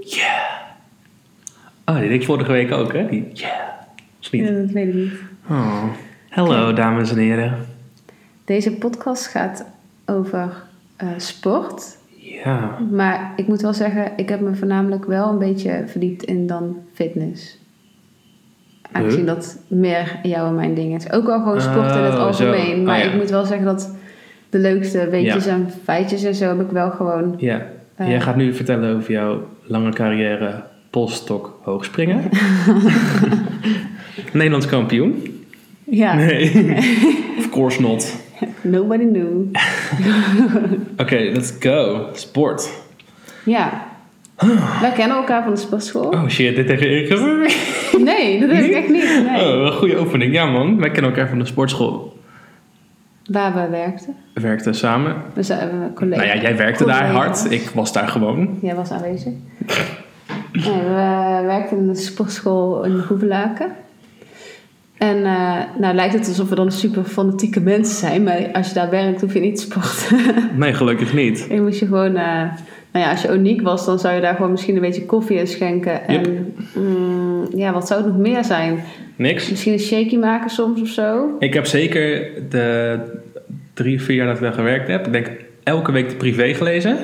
Yeah. Oh, die deed ik vorige week ook, hè? Die yeah. Of niet? Ja, dat weet ik niet. Oh. Hallo, dames en heren. Deze podcast gaat over eh, sport. Ja. Maar ik moet wel zeggen, ik heb me voornamelijk wel een beetje verdiept in dan fitness. Aangezien Huh? dat meer jouw en mijn ding is. Ook wel gewoon sport in het Oh, algemeen. Maar Oh, ja. ik moet wel zeggen dat de leukste weetjes Ja. en feitjes en zo heb ik wel gewoon... Ja. Eh. Jij gaat nu vertellen over jouw lange carrière polstok hoogspringen. Nederlands kampioen? Ja, Nee. of course not. nobody knew. Oké, let's go. Sport. Ja. Wij kennen elkaar van de sportschool. Oh shit, dit heb je eerder gezegd. Nee, dat heb ik echt niet. Nee. Oh, een goede opening. Ja man, wij kennen elkaar van de sportschool. Waar we werkten. We werkten samen. We zijn uh, collega's. Nou ja, jij werkte daar hard. Ik was daar gewoon. Jij was aanwezig. Nee, we werkten in de sportschool in Hoevelaken. En eh, nou lijkt het alsof we dan super fanatieke mensen zijn. Maar als je daar werkt, hoef je niet te sporten. Nee, gelukkig niet. je moest je gewoon... eh, nou ja, als je uniek was, dan zou je daar gewoon misschien een beetje koffie in schenken. En mm, ja, wat zou het nog meer zijn? Niks. Misschien een shaky maken soms of zo. Ik heb zeker de drie, vier jaar dat ik daar gewerkt heb, ik denk elke week de privé gelezen.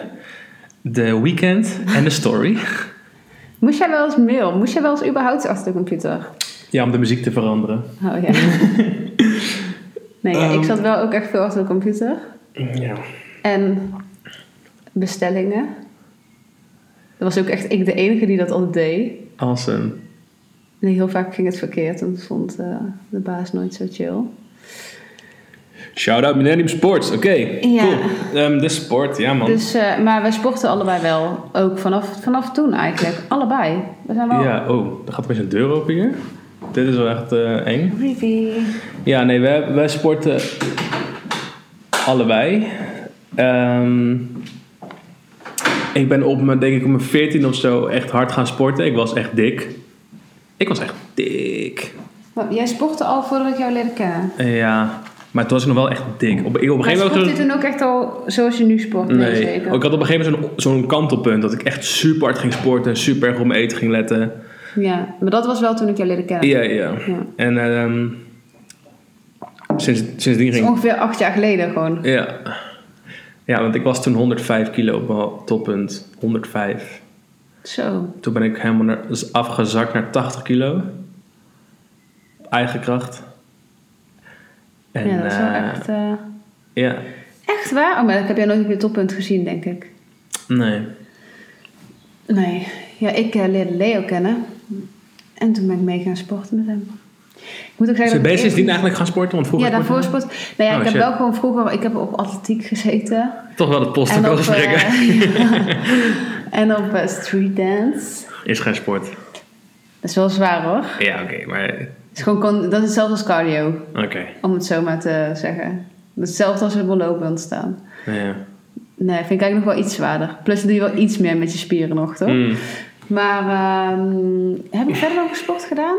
De weekend en de story. Moest jij wel eens mail? Moest jij wel eens überhaupt achter de computer? Ja, om de muziek te veranderen. Oh ja. nee, ja, ik Ehm. zat wel ook echt veel achter de computer. Ja. En bestellingen. Dat was ook echt ik de enige die dat altijd deed. Awesome. En heel vaak ging het verkeerd en vond eh, de baas nooit zo chill. Shout out Millennium Sports. Oké, Ja. cool. Ehm, de sport, ja man. Dus, eh, maar wij sporten allebei wel. Ook vanaf, vanaf toen eigenlijk. Allebei. We zijn wel... Ja, oh, er gaat opeens een deur open hier. Dit is wel echt eh, eng. Rivi. Ja, nee, wij, wij sporten allebei. Ehm, ik ben op mijn, denk ik, op mijn 14 of zo echt hard gaan sporten. Ik was echt dik. Ik was echt dik. Jij sportte al voordat ik jou leerde kennen. Ja, maar toen was ik nog wel echt dik. Op, ik, op een Maar gegeven moment... toen ook echt al zoals je nu sport? Nee, zeker. ik had op een gegeven moment zo'n zo'n kantelpunt dat ik echt super hard ging sporten en super erg op mijn eten ging letten. Ja, maar dat was wel toen ik jou leerde kennen. Ja, ja. Ja. En ehm sinds, sindsdien ging ongeveer acht jaar geleden gewoon. Ja. Ja, want ik was toen 105 kilo op mijn toppunt. 105. Zo. Toen ben ik helemaal naar, dus afgezakt naar 80 kilo. Eigen kracht. En, ja, dat is wel eh, echt... eh, Ja, Echt waar? Oh, maar ik heb jij nooit op je toppunt gezien, denk ik. nee. Nee. Ja, ik eh, leerde Leo kennen. En toen ben ik mee gaan sporten met hem. Ik moet ook zeggen... Ze ben je eerst- sindsdien eigenlijk gaan sporten? Want vroeger Ja, daarvoor sport. Nou ja, Oh, ik heb wel gewoon vroeger... Ik heb op atletiek gezeten. Toch wel het post En ook op, gesprekken. en op eh, street dance. Is geen sport. Dat is wel zwaar hoor. Ja, oké, maar... Is gewoon, dat is hetzelfde als cardio. Oké. Om het zo maar te zeggen. Hetzelfde als helemaal lopen staan. Ja. Nee, vind ik eigenlijk nog wel iets zwaarder. Plus doe je wel iets meer met je spieren nog, toch? Mm. Maar ehm, heb ik verder nog sport gedaan?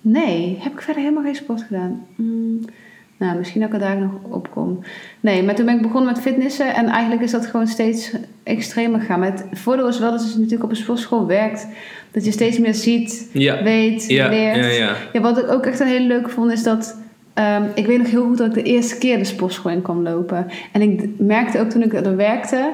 Nee, heb ik verder helemaal geen sport gedaan. Mm, nou, misschien dat ik er daar nog op kom. Nee, maar toen ben ik begonnen met fitnessen en eigenlijk is dat gewoon steeds extremer gegaan. Maar het voordeel is wel dat je natuurlijk op een sportschool werkt, dat je steeds meer ziet, Ja. weet, Ja, leert. ja, ja. Ja, wat ik ook echt een hele leuke vond is dat. ehm, ik weet nog heel goed dat ik de eerste keer de sportschool in kwam lopen. En ik merkte ook toen ik er werkte.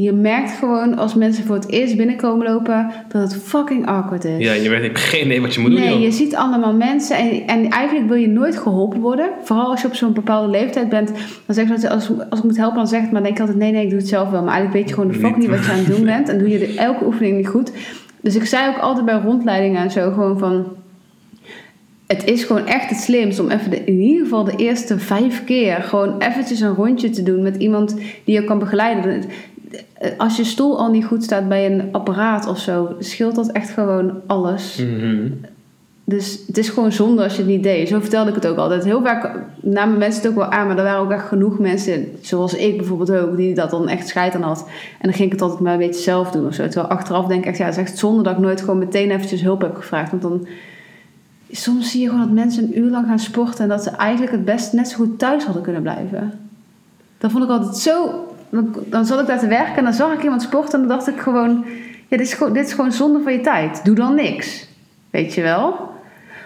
Je merkt gewoon als mensen voor het eerst binnenkomen lopen dat het fucking awkward is. Ja, je weet, ik geen idee wat je moet doen, Nee, joh. je ziet allemaal mensen en, en eigenlijk wil je nooit geholpen worden. Vooral als je op zo'n bepaalde leeftijd bent. Dan zeggen ze, als, als ik moet helpen, dan zeg ik maar denk ik altijd nee, nee, ik doe het zelf wel. Maar eigenlijk weet je gewoon de fuck Niet. niet wat je aan het doen bent. En doe je de, elke oefening niet goed. Dus ik zei ook altijd bij rondleidingen en zo gewoon van... Het is gewoon echt het slimst om even de, in ieder geval de eerste vijf keer... gewoon eventjes een rondje te doen met iemand die je kan begeleiden. Als je stoel al niet goed staat bij een apparaat of zo... scheelt dat echt gewoon alles. Mhm. Dus het is gewoon zonde als je het niet deed. Zo vertelde ik het ook altijd. Heel vaak namen mensen het ook wel aan, maar er waren ook echt genoeg mensen, zoals ik bijvoorbeeld ook, die dat dan echt scheid aan had. En dan ging ik het altijd maar een beetje zelf doen of zo. Terwijl achteraf denk ik echt, ja, het is echt zonde dat ik nooit gewoon meteen eventjes hulp heb gevraagd. Want dan, soms zie je gewoon dat mensen een uur lang gaan sporten en dat ze eigenlijk het best net zo goed thuis hadden kunnen blijven. Dat vond ik altijd zo dan, zat ik daar te werken en dan zag ik iemand sporten en dan dacht ik gewoon, ja, dit is gewoon, dit is gewoon zonde van je tijd. Doe dan niks. Weet je wel?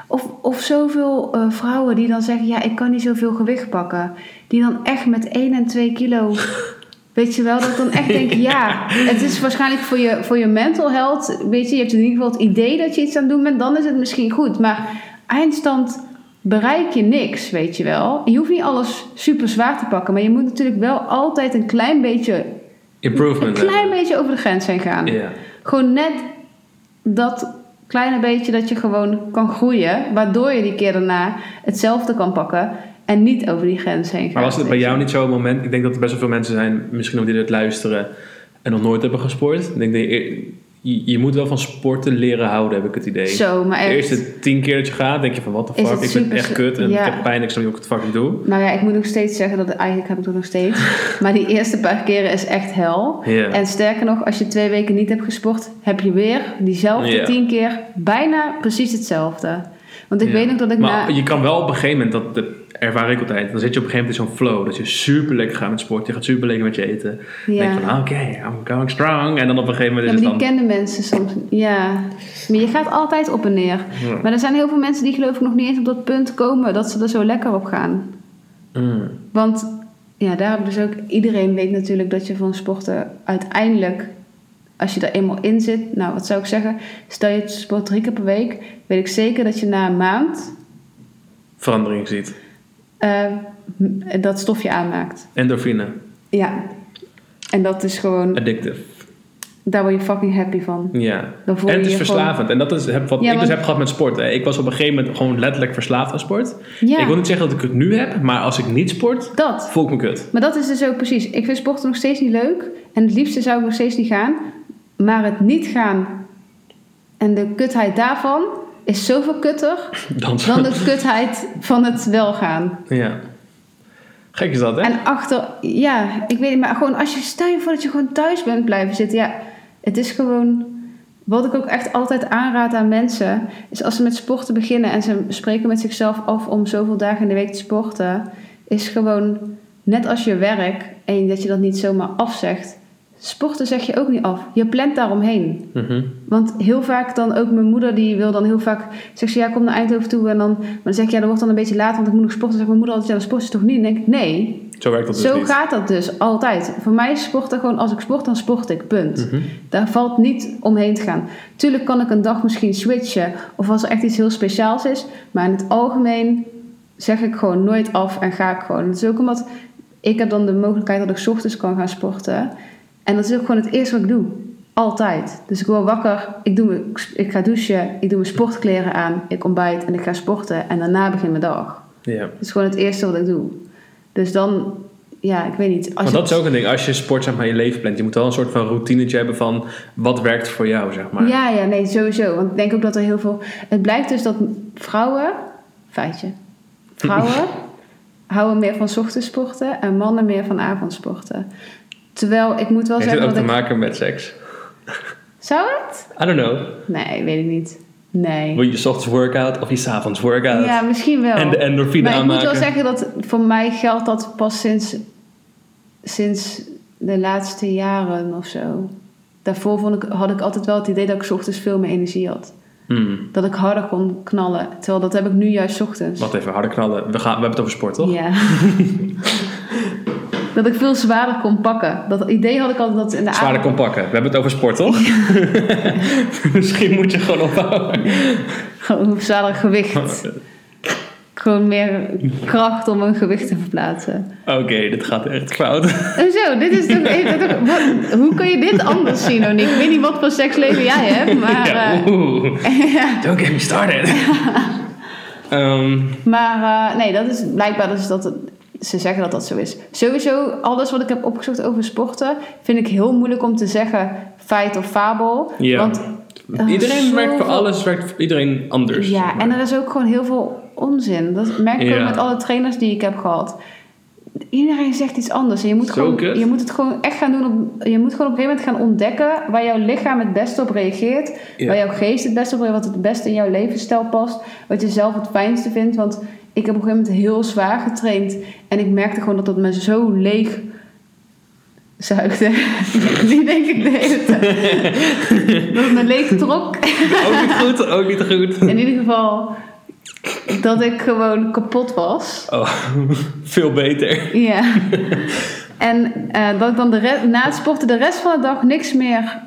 Of, of zoveel eh, vrouwen die dan zeggen, ja, ik kan niet zoveel gewicht pakken. Die dan echt met 1 en 2 kilo, weet je wel, dat ik dan echt denk, ja, het is waarschijnlijk voor je, voor je mental health, weet je, je hebt in ieder geval het idee dat je iets aan het doen bent, dan is het misschien goed. Maar eindstand bereik je niks, weet je wel. Je hoeft niet alles super zwaar te pakken, maar je moet natuurlijk wel altijd een klein beetje, een Improvement. klein hebben. beetje over de grens heen gaan. Gewoon net dat kleine beetje dat je gewoon kan groeien, waardoor je die keer daarna hetzelfde kan pakken en niet over die grens heen gaat. Maar was het bij jou niet zo'n moment? Ik denk dat er best wel veel mensen zijn, misschien ook die dit luisteren en nog nooit hebben gesport. Ik denk dat je, je, je moet wel van sporten leren houden, heb ik het idee. Zo, maar De echt. eerste tien keer dat je gaat, denk je van the Is fuck, het ik ben echt kut en ja. ik heb pijn, ik snap niet wat ik het fucking doe. Maar ja, ik moet nog steeds zeggen dat eigenlijk heb ik dat nog steeds. maar die eerste paar keren is echt hel. En sterker nog, als je twee weken niet hebt gesport, heb je weer diezelfde Ja. tien keer bijna precies hetzelfde. Want ik Ja. weet nog dat ik maar na... je kan wel op een gegeven moment, dat, dat ervaar ik altijd, dan zit je op een gegeven moment in zo'n flow. Dat je super lekker gaat met sport, je gaat super lekker met je eten. Dan denk van, ah, oké, I'm going strong. En dan op een gegeven moment Ja, is maar het die dan... kennen mensen soms. Ja, maar je gaat altijd op en neer. Ja. Maar er zijn heel veel mensen die geloof ik nog niet eens op dat punt komen dat ze er zo lekker op gaan. Mm. Want ja, daar heb ik dus ook iedereen weet natuurlijk dat je van sporten uiteindelijk, als je er eenmaal in zit, nou wat zou ik zeggen, stel je sport drie keer per week, weet ik zeker dat je na een maand Verandering ziet. Eh, m- dat stofje aanmaakt. Endorfine, Ja. En dat is gewoon, addictive. daar word je fucking happy van. Ja. Dan voel En je het is je gewoon- verslavend. En dat is heb, wat Ja, ik dus heb gehad met sport. hè. Ik was op een gegeven moment gewoon letterlijk verslaafd aan sport. Ja, Ik wil niet zeggen dat ik het nu heb, maar als ik niet sport, dat. voel ik me kut. Maar dat is dus ook precies. Ik vind sporten nog steeds niet leuk. En het liefste zou ik nog steeds niet gaan. Maar het niet gaan en de kutheid daarvan is zoveel kutter Dan, dan de kutheid van het wel gaan. ja. Gek is dat, hè? En achter, ja, ik weet niet, maar gewoon als je, stel je voor dat je gewoon thuis bent blijven zitten. Ja, het is gewoon, wat ik ook echt altijd aanraad aan mensen, is als ze met sporten beginnen en ze spreken met zichzelf af om zoveel dagen in de week te sporten, is gewoon, net als je werk, en dat je dat niet zomaar afzegt, sporten zeg je ook niet af. Je plant daaromheen. Mhm. Want heel vaak dan ook mijn moeder, die wil dan heel vaak... Zegt ze, ja, kom naar Eindhoven toe. En dan, maar dan zeg ik, ja, dat wordt dan een beetje laat, want ik moet nog sporten. Dan zegt mijn moeder altijd, ja, dan sport je toch niet? En dan denk ik, nee, Zo werkt dat dus zo niet. gaat dat dus altijd. Voor mij is sporten gewoon, als ik sport, dan sport ik, punt. Mhm. Daar valt niet omheen te gaan. Tuurlijk kan ik een dag misschien switchen, of als er echt iets heel speciaals is. Maar in het algemeen zeg ik gewoon nooit af en ga ik gewoon. Het is ook omdat ik heb dan de mogelijkheid dat ik 's ochtends kan gaan sporten. En dat is ook gewoon het eerste wat ik doe. Altijd. Dus ik word wakker, ik, doe mijn, ik ga douchen, ik doe mijn sportkleren aan, ik ontbijt en ik ga sporten. En daarna begint mijn dag. Ja. Dat is gewoon het eerste wat ik doe. Dus dan, ja, ik weet niet. Als Maar dat is ook een ding. Als je sport zeg maar, in je leven plant, je moet wel een soort van routinetje hebben van wat werkt voor jou, zeg maar. Ja, ja, nee, sowieso. Want ik denk ook dat er heel veel... Het blijkt dus dat vrouwen... Feitje. Vrouwen houden meer van 's ochtends sporten en mannen meer van avondsporten. Terwijl ik moet wel Heeft het zeggen ook te ik... maken met seks? Zou het? I don't know. Nee, weet ik niet. Nee. Wil je 's ochtends workout of je 's avonds workout? Ja, misschien wel. en de endorfine maar ik moet wel zeggen dat voor mij geldt dat pas sinds, sinds de laatste jaren of zo. Daarvoor vond ik, had ik altijd wel het idee dat ik 's ochtends veel meer energie had. Hmm. Dat ik harder kon knallen. Terwijl dat heb ik nu juist 's ochtends. Wacht even, harde knallen. We, gaan, we hebben het over sport, toch? Ja. dat ik veel zwaarder kon pakken. Dat idee had ik altijd dat in de Zwaarder avond... kon pakken. We hebben het over sport, toch? Misschien moet je gewoon ophouden. Gewoon zwaarder gewicht. Gewoon meer kracht om een gewicht te verplaatsen. Oké, dit gaat echt fout. Zo, dit is toch wat- hoe kan je dit anders zien, Oniek? Ik weet niet wat voor seksleven jij hebt, maar... ja, eh, oeh. Don't get me started. Ehm, Maar eh, nee, dat is blijkbaar dus dat het- ze zeggen dat dat zo is. Sowieso, alles wat ik heb opgezocht over sporten, vind ik heel moeilijk om te zeggen feit of fabel. Ja. Want is iedereen werkt voor alles, werkt voor iedereen anders. Ja, zeg maar. en er is ook gewoon heel veel onzin. Dat merk ik Ja. ook met alle trainers die ik heb gehad. Iedereen zegt iets anders. En je moet, gewoon, je moet het gewoon echt gaan doen. Op, je moet gewoon op een gegeven moment gaan ontdekken waar jouw lichaam het beste op reageert. Ja. Waar jouw geest het beste op reageert. Wat het beste in jouw levensstijl past. Wat je zelf het fijnste vindt. Want ik heb op een gegeven moment heel zwaar getraind. En ik merkte gewoon dat dat me zo leeg, zuigde. Die denk ik de hele tijd. Dat het me leeg trok. Ook niet goed, ook niet goed. In ieder geval dat ik gewoon kapot was. Oh, veel beter. Ja. En eh, dat ik dan de na het sporten de rest van de dag niks meer...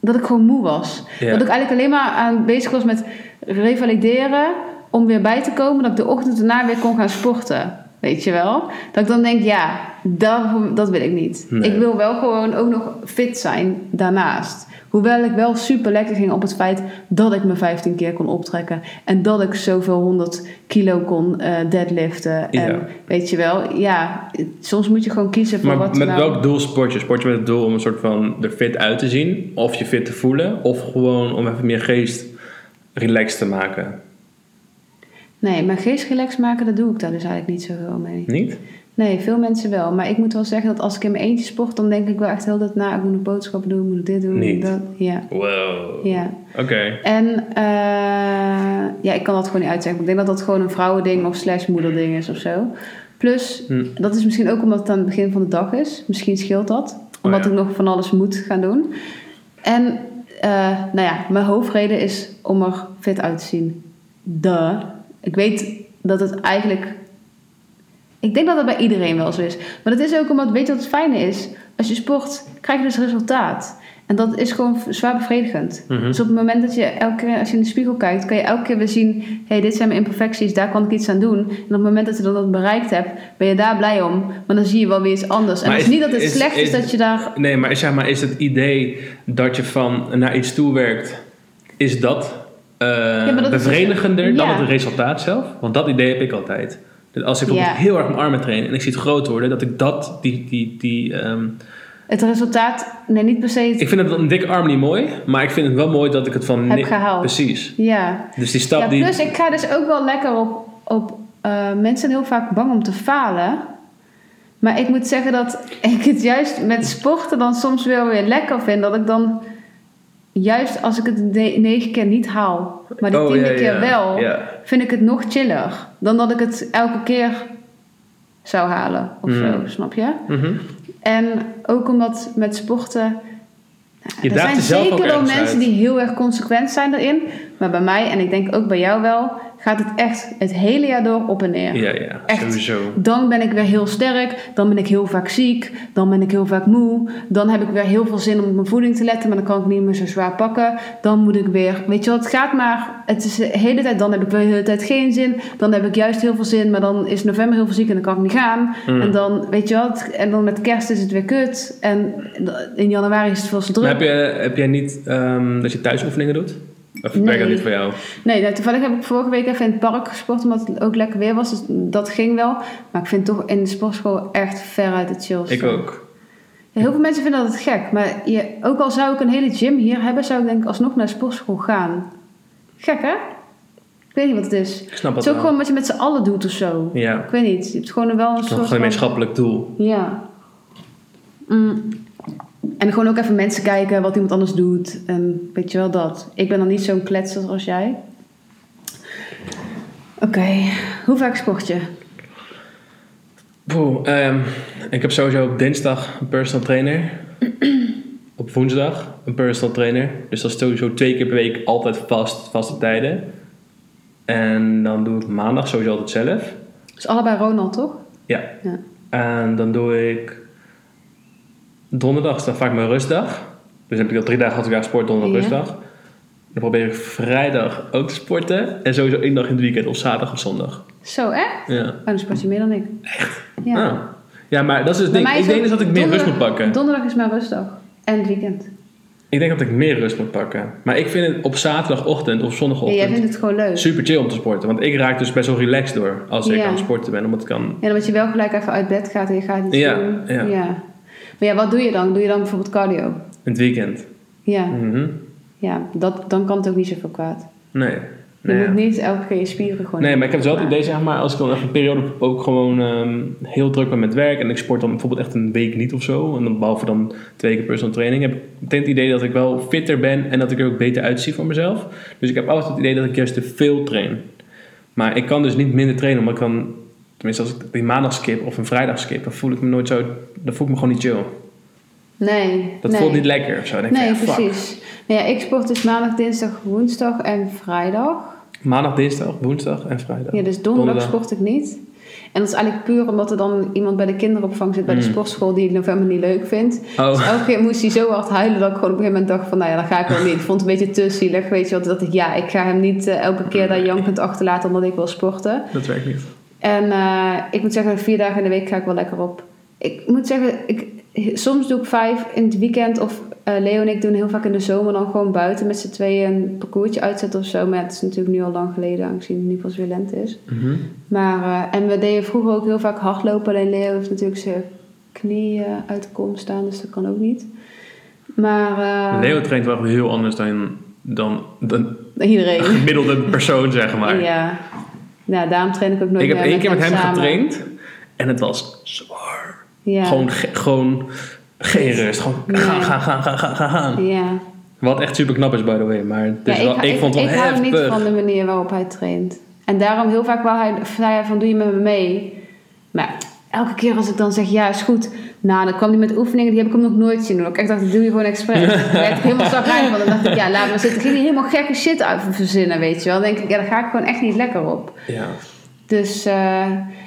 Dat ik gewoon moe was. Ja. Dat ik eigenlijk alleen maar aan bezig was met revalideren... om weer bij te komen. Dat ik de ochtend erna weer kon gaan sporten. Weet je wel? Dat ik dan denk, ja, dat, dat wil ik niet. Nee. Ik wil wel gewoon ook nog fit zijn daarnaast. Hoewel ik wel super lekker ging op het feit dat ik me 15 keer kon optrekken. En dat ik zoveel 100 kilo kon eh, deadliften. En Ja. weet je wel, ja, soms moet je gewoon kiezen voor Maar wat met nou... welk doel sport je? Sport je met het doel om een soort van er fit uit te zien? Of je fit te voelen? Of gewoon om even meer geest relaxed te maken? Nee, mijn geest relax maken, dat doe ik daar dus eigenlijk niet zoveel mee. Niet? Nee, veel mensen wel. Maar ik moet wel zeggen dat als ik in mijn eentje sport, dan denk ik wel echt heel dat na. Ik moet nog boodschappen doen, moet ik dit doen, Niet. dat. Ja, Wow. ja. Oké. En eh, ja, ik kan dat gewoon niet uitzeggen. Ik denk dat dat gewoon een vrouwending of slash moederding is of zo. Plus, Hm. dat is misschien ook omdat het aan het begin van de dag is. Misschien scheelt dat. Omdat Oh ja. ik nog van alles moet gaan doen. En eh, nou ja, mijn hoofdreden is om er fit uit te zien. Duh. Ik weet dat het eigenlijk... Ik denk dat dat bij iedereen wel zo is. Maar dat is ook omdat, weet je wat het fijne is? Als je sport, krijg je dus resultaat. En dat is gewoon zwaar bevredigend. Mhm. Dus op het moment dat je elke keer, als je in de spiegel kijkt, kan je elke keer weer zien: hé, hey, dit zijn mijn imperfecties, daar kan ik iets aan doen. En op het moment dat je dat bereikt hebt, ben je daar blij om. Maar dan zie je wel weer iets anders. En Maar het is is- niet dat het is- slecht is, is- dat je daar. Nee, maar zeg maar, is het idee dat je van naar iets toe werkt, is dat, dat is bevredigender dan ja. het resultaat zelf? Want dat idee heb ik altijd. Dat als ik bijvoorbeeld Ja. heel erg mijn armen train en ik zie het groot worden, dat ik dat, die, die, die, ehm, Het resultaat, nee, niet per se. Ik vind het een dikke arm niet mooi, maar ik vind het wel mooi dat ik het van Heb gehaald. Precies. ja. Dus die stap ja, die. plus ik ga dus ook wel lekker op. op eh, mensen zijn heel vaak bang om te falen. Maar ik moet zeggen dat ik het juist met sporten dan soms wel weer lekker vind. Dat ik dan juist als ik het negen keer niet haal, maar de Oh, tiende ja, keer ja. wel, Ja. vind ik het nog chiller dan dat ik het elke keer zou halen of Mm. zo, snap je? Mhm. En ook omdat met sporten. Je er zijn zeker wel mensen uit. die heel erg consequent zijn erin. Maar bij mij, en ik denk ook bij jou wel, gaat het echt het hele jaar door op en neer. Ja, ja, Echt. sowieso. Dan ben ik weer heel sterk, dan ben ik heel vaak ziek, dan ben ik heel vaak moe. Dan heb ik weer heel veel zin om op mijn voeding te letten, maar dan kan ik niet meer zo zwaar pakken. Dan moet ik weer, weet je wat, het gaat maar, het is de hele tijd, dan heb ik weer de hele tijd geen zin. Dan heb ik juist heel veel zin, maar dan is november heel veel ziek en dan kan ik niet gaan. Mm. En dan, weet je wat, en dan met kerst is het weer kut. En in januari is het veel te druk. Maar heb, je, heb jij niet ehm, dat je thuisoefeningen doet? Of werkt dat Nee. niet voor jou? Nee, nou, toevallig heb ik vorige week even in het park gesport, omdat het ook lekker weer was. Dus dat ging wel. Maar ik vind toch in de sportschool echt veruit het chillste. Ik ook. Ja, heel veel mensen vinden dat het gek. Maar je, ook al zou ik een hele gym hier hebben, zou ik denk ik alsnog naar de sportschool gaan. Gek hè? Ik weet niet wat het is. Ik snap Het dat is ook wel. gewoon wat je met z'n allen doet of zo. Ja, Ik weet niet. Je hebt gewoon wel een het is soort nog een gemeenschappelijk doel. Ja. Mm. En gewoon ook even mensen kijken wat iemand anders doet. En weet je wel dat. Ik ben dan niet zo'n kletser als jij. Oké, hoe vaak sport je? Ehm, ik heb sowieso op dinsdag een personal trainer. op woensdag een personal trainer. Dus dat is sowieso twee keer per week altijd vast, vaste tijden. En dan doe ik maandag sowieso altijd zelf. Dus allebei Ronald, toch? Ja. Ja. En dan doe ik donderdag is dan vaak mijn rustdag. Dus dan heb ik al drie dagen achter elkaar sport, donderdag Ja. rustdag. Dan probeer ik vrijdag ook te sporten. En sowieso één dag in het weekend, of zaterdag of zondag. Zo, echt? Ja. Oh, dan sport je meer dan ik. Echt? Ja. Ah. Ja, maar dat is het Bij ding. mij Ik is denk dus dat ik meer rust moet pakken. Donderdag is mijn rustdag. En het weekend. Ik denk dat ik meer rust moet pakken. Maar ik vind het op zaterdagochtend of Ja, zondagochtend jij vindt het gewoon leuk. super chill om te sporten. Want ik raak dus best wel relaxed door als ik Ja. aan het sporten ben. Omdat ik kan... Ja, dan moet je wel gelijk even uit bed gaat en je gaat iets Ja, doen. ja. Maar ja, wat doe je dan? Doe je dan bijvoorbeeld cardio? In het weekend. Ja, Mhm. ja dat, dan kan het ook niet zoveel kwaad. Nee. Je moet niet elke keer je spieren gewoon... Nee, maar ik heb wel het Maar- idee, zeg maar, als ik dan even een periode ook gewoon ehm, heel druk ben met werk en ik sport dan bijvoorbeeld echt een week niet of zo, en dan behalve dan twee keer personal training, heb ik meteen het idee dat ik wel fitter ben en dat ik er ook beter uitzie voor mezelf. Dus ik heb altijd het idee dat ik juist te veel train. Maar ik kan dus niet minder trainen, omdat ik dan, tenminste als ik die maandag skip of een vrijdag skip, dan voel ik me nooit zo, dan voel ik me gewoon niet chill. Nee. Dat nee. voelt niet lekker of zo. Denk ik Nee, ja, fuck. precies. Nou ja, ik sport dus maandag, dinsdag, woensdag en vrijdag. Maandag, dinsdag, woensdag en vrijdag. Ja, dus donderdag sport ik niet. En dat is eigenlijk puur omdat er dan iemand bij de kinderopvang zit bij de Mm. sportschool die het november niet leuk vindt. Oh, Dus elke keer moest hij zo hard huilen dat ik gewoon op een gegeven moment dacht van nou ja, dan ga ik wel niet. Ik vond het een beetje te zielig, weet je wat. Dat ik ja, ik ga hem niet eh, elke keer daar jankend achterlaten omdat ik wil sporten. dat werkt niet. En eh, ik moet zeggen, vier dagen in de week ga ik wel lekker op. Ik moet zeggen, ik, soms doe ik vijf in het weekend. Of eh, Leo en ik doen heel vaak in de zomer dan gewoon buiten met z'n tweeën een parcoursje uitzetten of zo. Maar het is natuurlijk nu al lang geleden, aangezien het nu pas weer lente is. Mhm. Maar, eh, en we deden vroeger ook heel vaak hardlopen. Alleen Leo heeft natuurlijk zijn knie eh, uit de kom staan, dus dat kan ook niet. Maar Leo traint wel heel anders dan, dan, dan iedereen. een gemiddelde persoon, zeg maar. Ja. Ja, daarom train ik ook nooit ik heb één keer met hem getraind en het was zwaar. Ja. Gewoon, ge- gewoon geen rust. Gewoon Nee. gaan, gaan, gaan, gaan, gaan, gaan. Ja. Wat echt super knap is, by the way. Maar dus ja, wel, ik, vond het ik wel hou niet heftig. van de manier waarop hij traint. En daarom heel vaak wou hij, zei hij van doe je met me mee. Maar elke keer als ik dan zeg ja is goed. Nou dan kwam hij met oefeningen die heb ik hem nog nooit zien doen. Ik dacht dat doe je gewoon expres. Daar werd ik helemaal zagrijnig van. Dan dacht ik ja laat maar zitten. Ging hij helemaal gekke shit uit verzinnen weet je wel. Dan denk ik ja daar ga ik gewoon echt niet lekker op. Ja. Dus, eh,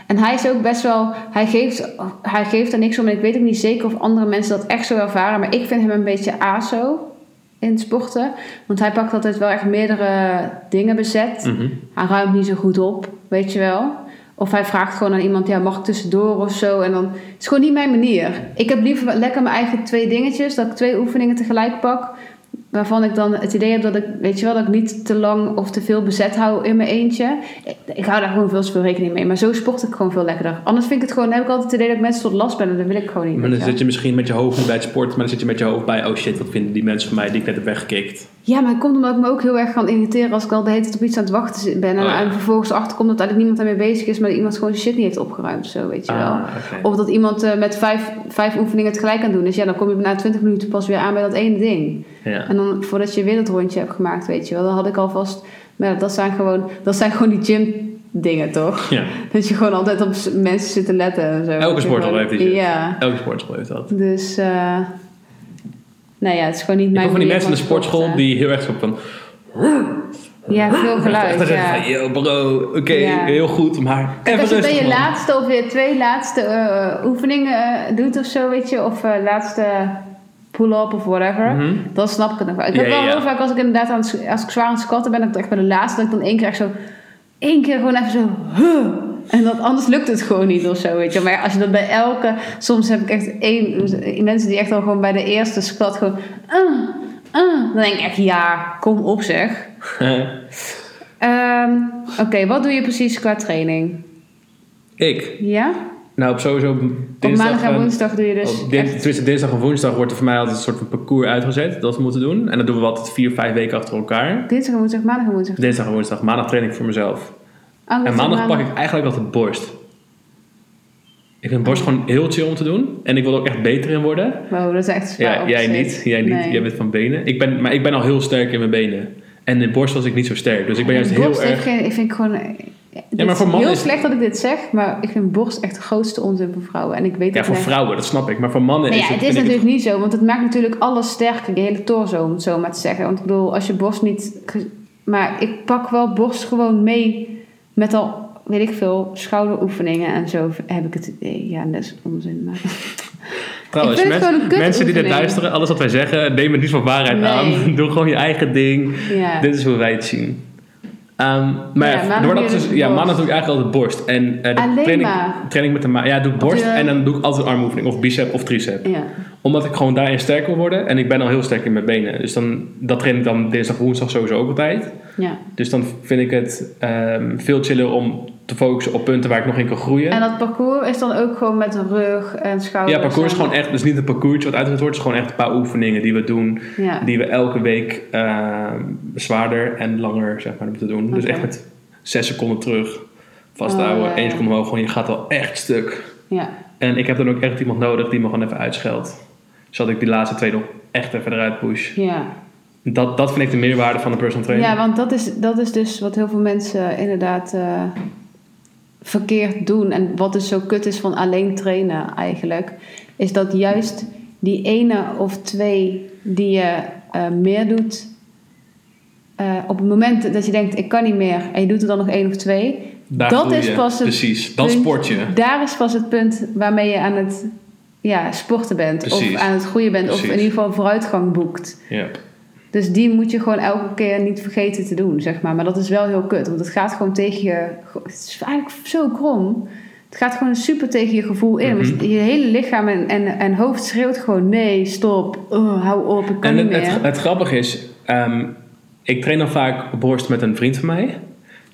en hij is ook best wel, hij geeft, hij geeft er niks om. En ik weet ook niet zeker of andere mensen dat echt zo ervaren. Maar ik vind hem een beetje aso in sporten. Want hij pakt altijd wel echt meerdere dingen bezet. Mhm. Hij ruimt niet zo goed op, weet je wel. Of hij vraagt gewoon aan iemand, ja, mag ik tussendoor of zo. En dan het is gewoon niet mijn manier. Ik heb liever lekker mijn eigen twee dingetjes. Dat ik twee oefeningen tegelijk pak. Waarvan ik dan het idee heb dat ik, weet je wel, dat ik niet te lang of te veel bezet hou in mijn eentje. Ik, ik hou daar gewoon veel te veel rekening mee. Maar zo sport ik gewoon veel lekkerder. Anders vind ik het gewoon, heb ik altijd het idee dat ik mensen tot last ben. En dat wil ik gewoon niet. Maar dan zit je misschien met je hoofd niet bij het sport, maar dan zit je met je hoofd bij, oh shit, wat vinden die mensen van mij die ik net heb weggekikt. Ja, maar het komt omdat ik me ook heel erg kan irriteren als ik al de hele tijd op iets aan het wachten ben. En, Oh ja. en vervolgens achterkomt dat eigenlijk niemand daarmee bezig is, maar dat iemand gewoon zijn shit niet heeft opgeruimd. Zo, weet je wel. Ah, oké. Of dat iemand eh, met vijf, vijf oefeningen tegelijk aan het doen is. Ja, dan kom je na 20 minuten pas weer aan bij dat ene ding. Ja. En dan voordat je weer dat rondje hebt gemaakt, weet je wel. Dan had ik alvast... Maar dat zijn gewoon, dat zijn gewoon die gym dingen, toch? ja. Dat je gewoon altijd op mensen zit te letten en zo. Elke gewoon- heeft die. Ja. Elke sportschool heeft dat. Dus... eh nou ja, het is gewoon niet Ik mijn hoor van die mensen in de sportschool sporten. die heel erg zo van... Ja, veel geluid, Echt ja. van, yo bro, oké, Ja. heel goed, maar even Als je bij je man. laatste of weer twee laatste eh, oefeningen eh, doet of zo, weet je, of eh, laatste pull-up of whatever, Mhm. dan snap ik het nog wel. Ik Ja, heb wel heel vaak als ik inderdaad aan het, als ik zwaar aan het squatten ben, dat ik echt bij de laatste, dat ik dan één keer echt zo, één keer gewoon even zo, huh, en dat, anders lukt het gewoon niet of zo, weet je. Maar als je dat bij elke, soms heb ik echt één, mensen die echt al gewoon bij de eerste squat gewoon, uh, uh, dan denk ik echt, ja, kom op zeg. Ehm, Oké, wat doe je precies qua training? ik? Ja? Nou, op sowieso Op maandag en en- woensdag doe je dus op tenminste, dinsdag en woensdag wordt er voor mij altijd een soort van parcours uitgezet dat we moeten doen. En dat doen we altijd vier, vijf weken achter elkaar. Dinsdag en woensdag, maandag en woensdag. Dinsdag en woensdag. Maandag train ik voor mezelf. Oh, En maandag pak ik eigenlijk altijd borst. Ik vind borst gewoon heel chill om te doen. En ik wil er ook echt beter in worden. Wow, dat is echt zwaar Ja, jij niet. Jij niet. Nee. Jij bent van benen. Ik ben, maar ik ben al heel sterk in mijn benen. En in borst was ik niet zo sterk. Dus ik ben juist Borst heel erg... geen- ik vind gewoon... Ja, maar voor mannen heel is- slecht dat ik dit zeg, maar ik vind borst echt de grootste onzin voor vrouwen. En ik weet Ja, voor vrouwen, dat snap ik. Maar voor mannen Nee, is ja, het... het is natuurlijk niet zo, want het maakt natuurlijk alles sterker, je hele torso, om het zo maar te zeggen. Want ik bedoel, als je borst niet... Maar ik pak wel borst gewoon mee met al, weet ik veel, schouderoefeningen en zo heb ik het idee. Ja, dat is onzin, maar... Trouwens, Ik vind het mens- gewoon een mensen die dit luisteren, alles wat wij zeggen, neem het niet van waarheid Nee. aan. Doe gewoon je eigen ding. Ja. Dit is hoe wij het zien. Ehm, maar Ja, maandag dus ja, maandag doe ik eigenlijk altijd borst. En de Alleen training, training met de ma Ja, doe ik borst en dan doe ik altijd een armoefening. Of bicep of tricep. Ja. Omdat ik gewoon daarin sterk wil worden. En ik ben al heel sterk in mijn benen. Dus dan, dat train ik dan dinsdag, woensdag sowieso ook altijd. ja. Dus dan vind ik het ehm, veel chiller om te focussen op punten waar ik nog in kan groeien. En dat parcours is dan ook gewoon met rug en schouders. ja, parcours is gewoon echt, dus niet een parcoursje wat uitgezet wordt. Het is gewoon echt een paar oefeningen die we doen. Ja. Die we elke week ehm, zwaarder en langer zeg maar, moeten doen. Dus echt met zes seconden terug vasthouden, Oh, ja, ja. één seconde omhoog. Gewoon, je gaat al echt stuk. ja. En ik heb dan ook echt iemand nodig die me gewoon even uitscheldt. Zodat ik die laatste twee nog echt even eruit push. Ja. Dat, dat vind ik de meerwaarde van de personal trainer. ja, want dat is, dat is dus wat heel veel mensen inderdaad eh, verkeerd doen. En wat dus zo kut is van alleen trainen eigenlijk. Is dat juist die ene of twee die je eh, meer doet. eh, op het moment dat je denkt, ik kan niet meer, en je doet er dan nog één of twee. Daar dat is je. pas het Precies, dan punt- sport je. Daar is pas het punt waarmee je aan het ja, sporten bent. Precies. Of aan het groeien bent. Of in ieder geval vooruitgang boekt. Ja. Dus die moet je gewoon elke keer niet vergeten te doen, zeg maar. Maar dat is wel heel kut, want het gaat gewoon tegen je... Het is eigenlijk zo krom. Het gaat gewoon super tegen je gevoel in. Mhm. Want Je hele lichaam en, en, en hoofd schreeuwt gewoon... Nee, stop, oh, hou op, ik kan En niet het, meer. het, het grappige is, ehm, ik train dan vaak borst met een vriend van mij.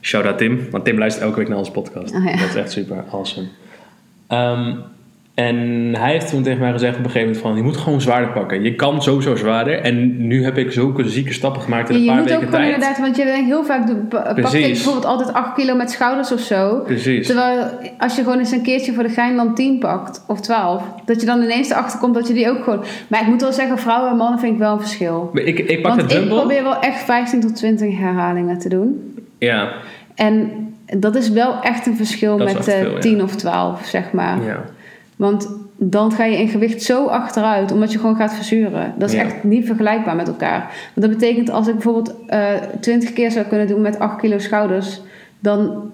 Shout out Tim, want Tim luistert elke week naar onze podcast. Oh ja. Dat is echt super awesome. Ehm, en hij heeft toen tegen mij gezegd op een gegeven moment van... je moet gewoon zwaarder pakken. Je kan sowieso zwaarder. En nu heb ik zulke zieke stappen gemaakt in Ja, een je paar moet ook weken gewoon tijd. inderdaad... Want je denkt heel vaak... Pak ik bijvoorbeeld altijd 8 kilo met schouders of zo. Precies. Terwijl als je gewoon eens een keertje voor de gein dan 10 pakt, of 12, dat je dan ineens erachter komt dat je die ook gewoon. Maar ik moet wel zeggen, vrouwen en mannen vind ik wel een verschil. Ik, ik pak Want de ik probeer wel echt 15 tot 20 herhalingen te doen. Ja, En dat is wel echt een verschil Dat met echt eh, veel, ja. 10 of 12, zeg maar. ja. Want dan ga je in gewicht zo achteruit, omdat je gewoon gaat verzuren. Dat is Ja. echt niet vergelijkbaar met elkaar. Want dat betekent als ik bijvoorbeeld eh 20 keer zou kunnen doen met 8 kilo schouders, dan,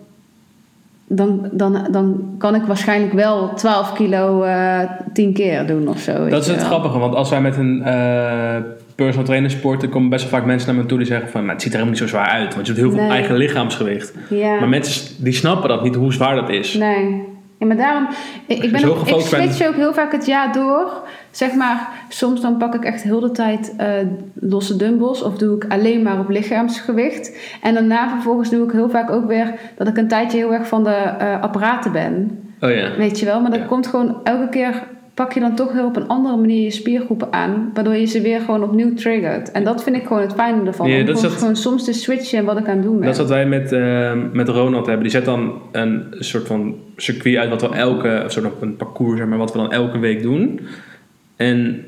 dan, dan, dan kan ik waarschijnlijk wel 12 kilo eh 10 keer doen of zo. Dat is het wel. grappige, want als wij met een eh, personal trainer sporten, komen best wel vaak mensen naar me toe die zeggen van, maar het ziet er helemaal niet zo zwaar uit, want je doet heel veel Nee. eigen lichaamsgewicht. Ja. Maar mensen die snappen dat niet hoe zwaar dat is. Nee. Ja, maar daarom... Ik, ben ook, ik switch ook heel vaak het jaar door. Zeg maar, soms dan pak ik echt heel de tijd eh, losse dumbbells. Of doe ik alleen maar op lichaamsgewicht. En daarna vervolgens doe ik heel vaak ook weer... dat ik een tijdje heel erg van de eh, apparaten ben. Oh ja. Weet je wel? Maar dat Ja. komt gewoon elke keer... pak je dan toch weer op een andere manier je spiergroepen aan. Waardoor je ze weer gewoon opnieuw triggert. En dat vind ik gewoon het fijne ervan. Ja, om dat gewoon, soms te switchen in wat ik aan het doen ben. Dat is wat wij met, eh, met Ronald hebben. Die zet dan een soort van circuit uit wat we elke, soort van een parcours, zeg maar, wat we dan elke week doen. En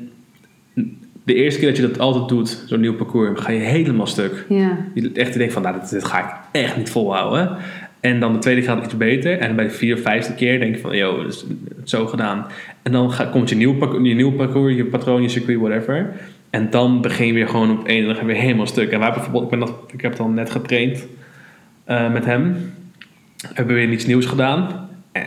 de eerste keer dat je dat altijd doet, zo'n nieuw parcours, ga je helemaal stuk. Ja. Je echt denkt van, nou, dit, dit ga ik echt niet volhouden. En dan de tweede gaat het iets beter. En bij de vierde of vijfde keer denk je van, yo, dat is het zo gedaan. En dan gaat, komt je nieuw, parcours, je nieuw parcours, je patroon, je circuit, whatever. En dan begin je weer gewoon op één en dan ga je weer helemaal stuk. En wij hebben bijvoorbeeld, ik, ben dat, ik heb dan net getraind eh, met hem. Hebben we weer iets nieuws gedaan. En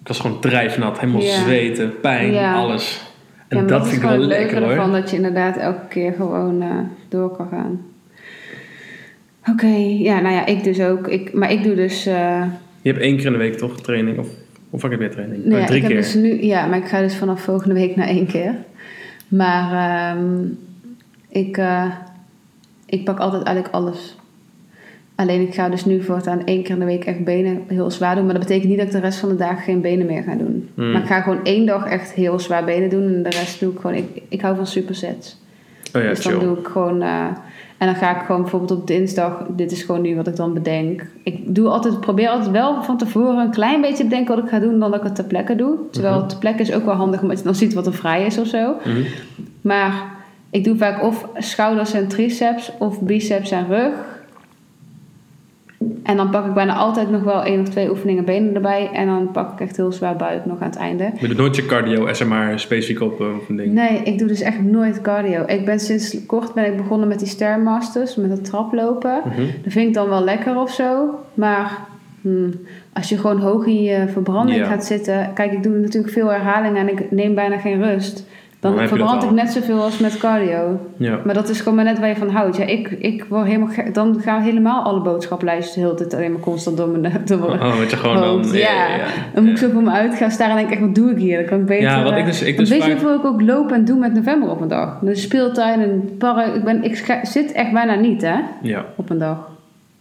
ik was gewoon drijfnat, helemaal zweten, pijn, alles. En ja, dat is vind ik wel lekker hoor. ervan dat je inderdaad elke keer gewoon eh, door kan gaan. Oké, ja, nou ja, ik dus ook. Ik, maar ik doe dus. eh, Je hebt één keer in de week toch training? Of, of vaak heb je training? nou Oh, drie ik heb keer. dus nu, ja, maar ik ga dus vanaf volgende week naar één keer. Maar ehm, ik, eh, ik pak altijd eigenlijk alles. Alleen ik ga dus nu voortaan één keer in de week echt benen heel zwaar doen. Maar dat betekent niet dat ik de rest van de dagen geen benen meer ga doen. Hmm. Maar ik ga gewoon één dag echt heel zwaar benen doen. En de rest doe ik gewoon... Ik, ik hou van supersets. Oh ja, dus dan chill. doe ik gewoon... eh, en dan ga ik gewoon bijvoorbeeld op dinsdag... Dit is gewoon nu wat ik dan bedenk. Ik doe altijd, probeer altijd wel van tevoren een klein beetje te bedenken wat ik ga doen... dan dat ik het ter plekke doe. Terwijl Mhm. ter plekke is ook wel handig... omdat je dan ziet wat er vrij is of zo. Mhm. Maar ik doe vaak of schouders en triceps... of biceps en rug... En dan pak ik bijna altijd nog wel één of twee oefeningen benen erbij. En dan pak ik echt heel zwaar buik nog aan het einde. Je doet nooit je cardio, SMR specifiek op of een ding. Nee, ik doe dus echt nooit cardio. Ik ben sinds kort ben ik begonnen met die Stairmasters, met het traplopen. Mhm. Dat vind ik dan wel lekker of zo. Maar hmm, als je gewoon hoog in je verbranding Ja. gaat zitten... Kijk, ik doe natuurlijk veel herhalingen en ik neem bijna geen rust. Dan, verbrand ik net zoveel als met cardio. Ja. Maar dat is gewoon maar net waar je van houdt. Ja, ik, ik word helemaal. Dan gaan helemaal alle boodschaplijsten de hele tijd alleen maar constant door mijn, door mijn Oh, dat je gewoon dan... Ja, ja, ja. dan moet ik zo voor me uit gaan staan en denk ik echt, wat doe ik hier? Dan kan ik beter... Ja, wat ik eh, dus- ik want dus weet je hoeveel ik ook loop en doe met november op een dag? Dus speeltuin en park. Ik, ben, ik zit echt bijna niet, hè, Ja. op een dag.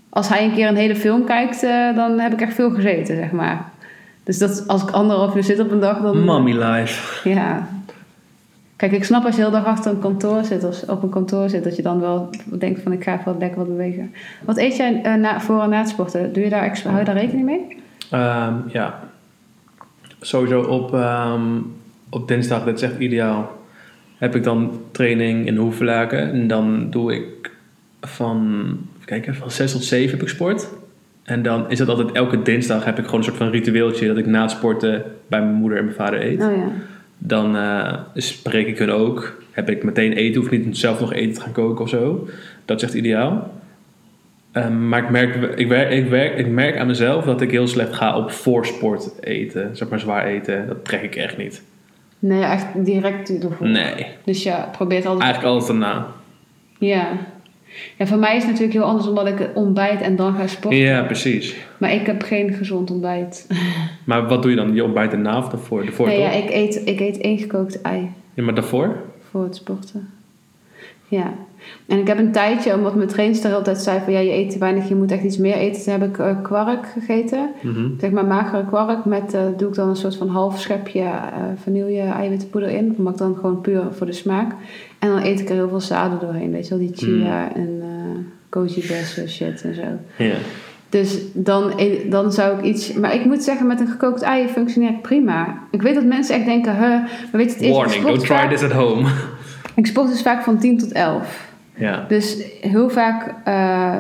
Als hij een keer een hele film kijkt, eh, dan heb ik echt veel gezeten, zeg maar. Dus dat, als ik anderhalf uur zit op een dag, dan... Mommy life. Ja. Kijk, ik snap als je heel dag achter een kantoor zit, of op een kantoor zit, dat je dan wel denkt van ik ga even wat lekker wat bewegen. Wat eet jij eh, na, voor en na het sporten? Doe je daar, extra- hou je daar rekening mee? Ehm, ja. Sowieso op, ehm, op dinsdag, dat is echt ideaal, heb ik dan training in Hoevelaken. En dan doe ik van, kijken, van 6 tot 7 heb ik sport. En dan is dat altijd elke dinsdag heb ik gewoon een soort van ritueeltje dat ik na het sporten bij mijn moeder en mijn vader eet. Oh ja. Dan eh, spreek ik hun ook. Heb ik meteen eten, hoef niet zelf nog eten te gaan koken of zo. Dat is echt ideaal. Ehm, maar ik merk, ik, werk, ik, werk, ik merk aan mezelf dat ik heel slecht ga op voorsport eten. Zeg maar zwaar eten. Dat trek ik echt niet. Nee, echt direct ervoor. Nee. Dus ja, probeert altijd... Eigenlijk altijd daarna. Ja. Ja, voor mij is het natuurlijk heel anders omdat ik ontbijt en dan ga sporten. Ja, precies. Maar ik heb geen gezond ontbijt. Maar wat doe je dan? Je ontbijt erna of daarvoor? Daarvoor nee, ja, ik eet, ik eet één gekookt ei Ja, maar daarvoor? voor het sporten. Ja. En ik heb een tijdje, omdat mijn trainster altijd zei van ja, je eet te weinig, je moet echt iets meer eten. Toen heb ik eh, kwark gegeten. Mhm. Zeg maar magere kwark met, eh, doe ik dan een soort van half schepje eh vanille eiwittenpoeder in. Dat maak ik dan gewoon puur voor de smaak. En dan eet ik er heel veel zaden doorheen, weet je wel. Die chia en koji bessen shit en zo. Ja. Dus dan, dan zou ik iets... Maar ik moet zeggen, met een gekookt ei functioneert prima. Ik weet dat mensen echt denken, huh, maar weet je het is... Warning, don't try vaak- this at home. Ik sport dus vaak van 10 tot 11. Ja. Dus heel vaak, eh,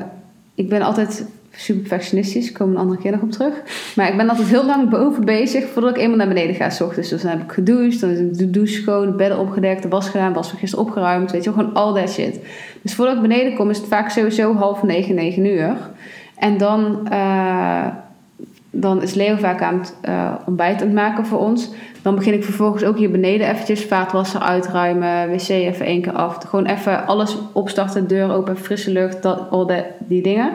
ik ben altijd super perfectionistisch, kom een andere keer nog op terug. Maar ik ben altijd heel lang boven bezig voordat ik eenmaal naar beneden ga s ochtends. Dus dan heb ik gedoucht, dan is de douche schoon, de bedden opgedekt, de was gedaan, was van gisteren opgeruimd, weet je gewoon al dat shit. Dus voordat ik beneden kom is het vaak sowieso half negen, negen uur. En dan, eh, dan is Leo vaak aan het eh, ontbijt aan het maken voor ons. Dan begin ik vervolgens ook hier beneden eventjes vaatwasser uitruimen, wc even één keer af. Gewoon even alles opstarten, deur open, frisse lucht, dat, al de, die dingen.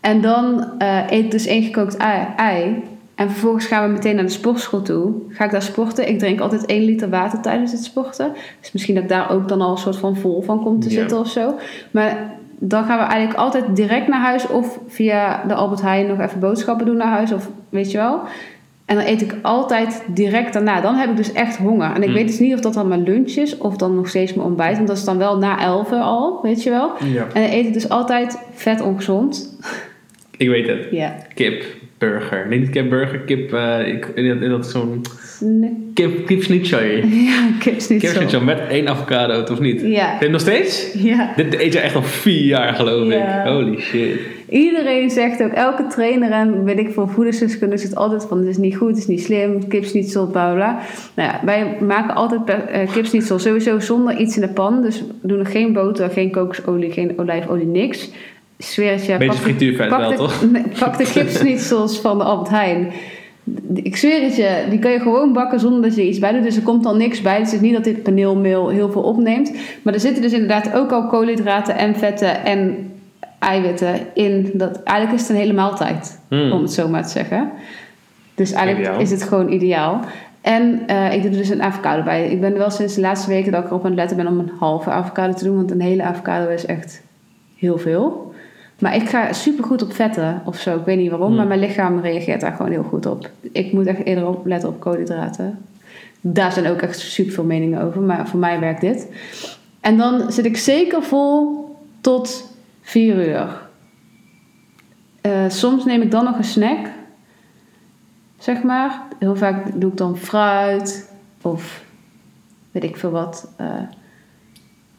En dan eh, eet ik dus één gekookt ei, ei. En vervolgens gaan we meteen naar de sportschool toe. Ga ik daar sporten. Ik drink altijd 1 liter water tijdens het sporten. Dus misschien dat ik daar ook dan al een soort van vol van kom te zitten of zo. Maar dan gaan we eigenlijk altijd direct naar huis. Of via de Albert Heijn nog even boodschappen doen naar huis. Of weet je wel. En dan eet ik altijd direct daarna. Dan heb ik dus echt honger. En ik Mm. weet dus niet of dat dan mijn lunch is. Of dan nog steeds mijn ontbijt. Want dat is dan wel na 11 al. Weet je wel. ja. En dan eet ik dus altijd vet ongezond. Ik weet het. Ja. Kip, burger. Nee, niet kip, burger, kip. eh ik, dat, is zo'n Nee. kip, kip schnitzel. Ja, kipsnitzel. Kip schnitzel met één avocado, of niet? Ja. Heb je nog steeds? Ja. Dit eet je echt al vier jaar, geloof Ja. ik. Holy shit. Iedereen zegt ook, elke trainer en weet ik veel voedingsdeskundige zegt altijd van het is niet goed, het is niet slim, kipsnitzel, bla bla. Nou ja, wij maken altijd per, eh, kipsnitzel sowieso zonder iets in de pan. Dus we doen er geen boter, geen kokosolie, geen olijfolie, niks. Ik Zweer het je, Beetje pak frituurvet pak wel, de, toch? pak de kipsnitzels van de Albert Heijn. Ik zweer het je, die kan je gewoon bakken zonder dat je er iets bij doet. Dus er komt dan niks bij. Het is niet dat dit paneelmeel heel veel opneemt. Maar er zitten dus inderdaad ook al koolhydraten en vetten en eiwitten in. Dat, eigenlijk is het een hele maaltijd, Hmm. om het zo maar te zeggen. Dus eigenlijk Ideaal. is het gewoon ideaal. En eh, ik doe er dus een avocado bij. Ik ben wel sinds de laatste weken dat ik erop aan het letten ben om een halve avocado te doen. Want een hele avocado is echt heel veel. Maar ik ga super goed op vetten of zo. Ik weet niet waarom, Hmm. maar mijn lichaam reageert daar gewoon heel goed op. Ik moet echt eerder op letten op koolhydraten. Daar zijn ook echt super veel meningen over, maar voor mij werkt dit. En dan zit ik zeker vol tot 4 uur. Eh, soms neem ik dan nog een snack, zeg maar. Heel vaak doe ik dan fruit of weet ik veel wat. eh,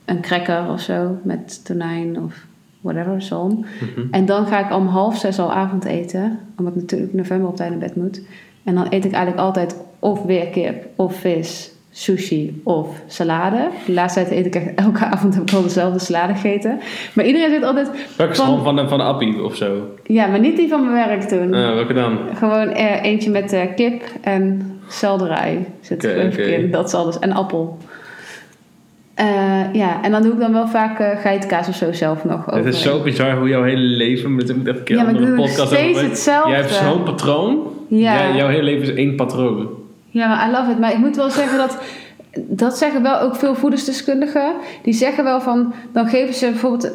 een cracker of zo met tonijn of whatever, zalm. Mhm. En dan ga ik om half zes al avondeten, omdat ik natuurlijk november op tijd naar bed moet. En dan eet ik eigenlijk altijd of weer kip, of vis, sushi of salade. De laatste tijd eet ik echt elke avond heb ik al dezelfde salade gegeten. Maar iedereen zit altijd, Welke Van- van, van, de, van de appie of zo? ja, maar niet die van mijn werk toen. Eh, welke dan? Gewoon eh, eentje met eh, kip en selderij zit er in. Dat is alles. En appel. Eh, ja, en dan doe ik dan wel vaak eh geitenkaas of zo zelf nog Het is zo bizar hoe jouw hele leven... Met een keer Ja, maar andere podcast steeds over- hetzelfde. Jij hebt zo'n patroon. Ja. Jij- jouw hele leven is één patroon. Ja, maar I love it. Maar ik moet wel zeggen dat... Dat zeggen wel ook veel voedingsdeskundigen. Die zeggen wel van... Dan geven ze bijvoorbeeld...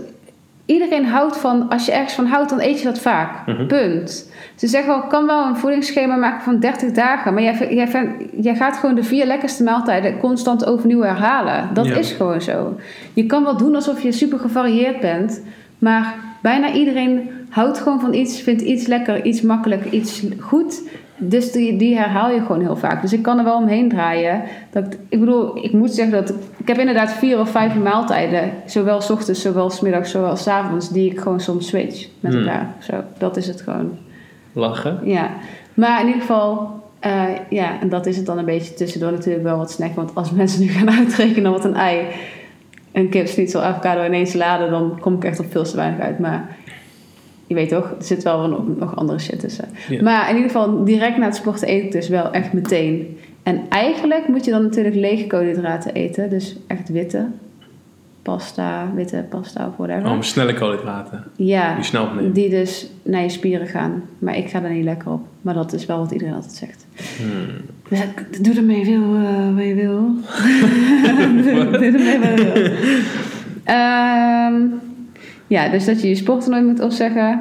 Iedereen houdt van... Als je ergens van houdt, dan eet je dat vaak. Mhm. Punt. Ze zeggen wel... Kan wel een voedingsschema maken van 30 dagen. Maar jij, jij, jij gaat gewoon de vier lekkerste maaltijden... constant overnieuw herhalen. Dat Ja. is gewoon zo. Je kan wel doen alsof je super gevarieerd bent. Maar bijna iedereen houdt gewoon van iets... Vindt iets lekker, iets makkelijk, iets goed... Dus die, die herhaal je gewoon heel vaak. Dus ik kan er wel omheen draaien. Dat, ik- ik bedoel, ik moet zeggen dat... Ik heb inderdaad vier of vijf maaltijden. Zowel 's ochtends, zowel 's middags, zowel 's avonds. Die ik gewoon soms switch met Hmm. elkaar. Zo, dat is het gewoon. Lachen. Ja. Maar in ieder geval... Eh, ja, en dat is het dan een beetje tussendoor natuurlijk wel wat snack. Want als mensen nu gaan uitrekenen wat een ei, een kipsnitzel, avocado en één salade, dan kom ik echt op veel te weinig uit. Maar je weet toch, er zit wel nog, nog andere shit tussen. Ja. Maar in ieder geval, direct na het sporten eet ik dus wel echt meteen. En eigenlijk moet je dan natuurlijk lege koolhydraten eten. Dus echt witte pasta, witte pasta of whatever. Oh, snelle koolhydraten. ja, Die snel opnemen. die dus naar je spieren gaan. Maar ik ga daar niet lekker op. Maar dat is wel wat iedereen altijd zegt. Hmm. Ja, doe ermee veel eh, wat je wil. doe doe ermee wat je wil. Ehm, ja, dus dat je je sporten nooit moet opzeggen.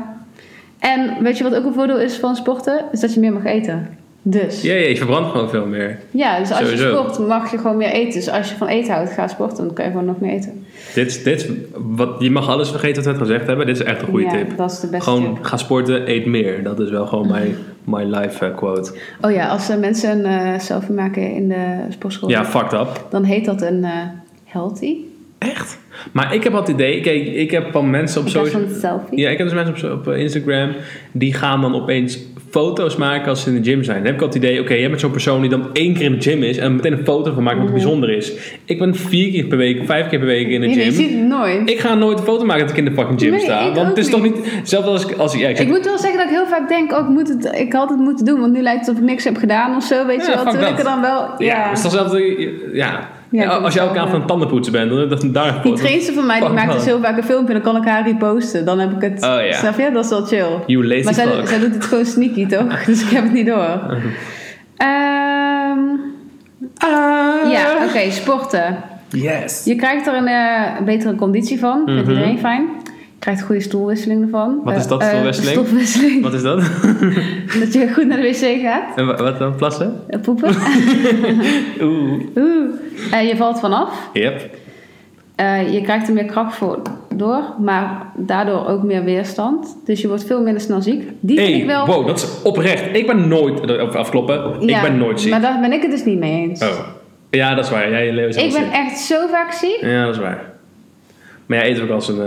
En weet je wat ook een voordeel is van sporten? Is dat je meer mag eten. Dus. Ja, ja, je verbrandt gewoon veel meer. Ja, dus als je sport mag je gewoon meer eten. Dus als je van eten houdt, ga sporten. Dan kan je gewoon nog meer eten. Dit, dit, wat, je mag alles vergeten wat we net gezegd hebben. Dit is echt een goede ja, tip. dat is de beste Gewoon tip. ga sporten, eet meer. Dat is wel gewoon mijn my life eh, quote. Oh ja, als eh, mensen een eh, selfie maken in de sportschool, Ja, fucked up. dan heet dat een healthy. Echt? Maar ik heb al het idee, kijk, ik heb van mensen op social... Ja, ik heb dus mensen op, op Instagram die gaan dan opeens foto's maken als ze in de gym zijn. Dan heb ik al het idee, oké, jij bent zo'n persoon die dan één keer in de gym is en meteen een foto van maakt wat bijzonder is. Ik ben vier keer per week, vijf keer per week in de nee, je gym. ziet het nooit. Ik ga nooit een foto maken dat ik in de fucking gym Nee, sta. Want ook het is toch niet. Zelfs als ik... Als, ik- ja, ik zeg- Ik moet wel zeggen dat ik heel vaak denk, oh, ik, moet het, ik had het moeten doen, want nu lijkt het alsof ik niks heb gedaan of zo, weet Ja, je wel. Terwijl ik er dan wel, ja, ja. het is toch zelfs... Ja. Ja, als je vind elke het avond wel, aan tanden poetsen bent, dan dat daar Die trainster van mij, die maakt dus heel vaak een filmpje en dan kan ik haar reposten. Dan heb ik het, Oh, ja. snap je? Dat is wel chill. You lazy Maar zij, doet het gewoon sneaky, toch? Dus ik heb het niet door. Ehm, Ah. ja, oké, sporten. Yes. Je krijgt er een eh, betere conditie van. Vindt Mhm. iedereen fijn. Krijgt goede stoelwisseling ervan. Wat is Eh, dat, eh, stoelwisseling? stofwisseling. Wat is dat? Dat je goed naar de wc gaat. en wa- wat dan? Plassen? Eh, Poepen. Oeh. Oeh. Eh, je valt vanaf. Yep. Eh, je krijgt er meer kracht voor door, maar daardoor ook meer weerstand. Dus je wordt veel minder snel ziek. Die vind ik wel. wow, dat is oprecht. Ik ben nooit... Afkloppen. Ja, ik ben nooit ziek. Maar daar ben ik het dus niet mee eens. Oh. Ja, dat is waar. Jij Leo is ik ben ziek. echt zo vaak ziek. Ja, dat is waar. Maar jij eet ook als een...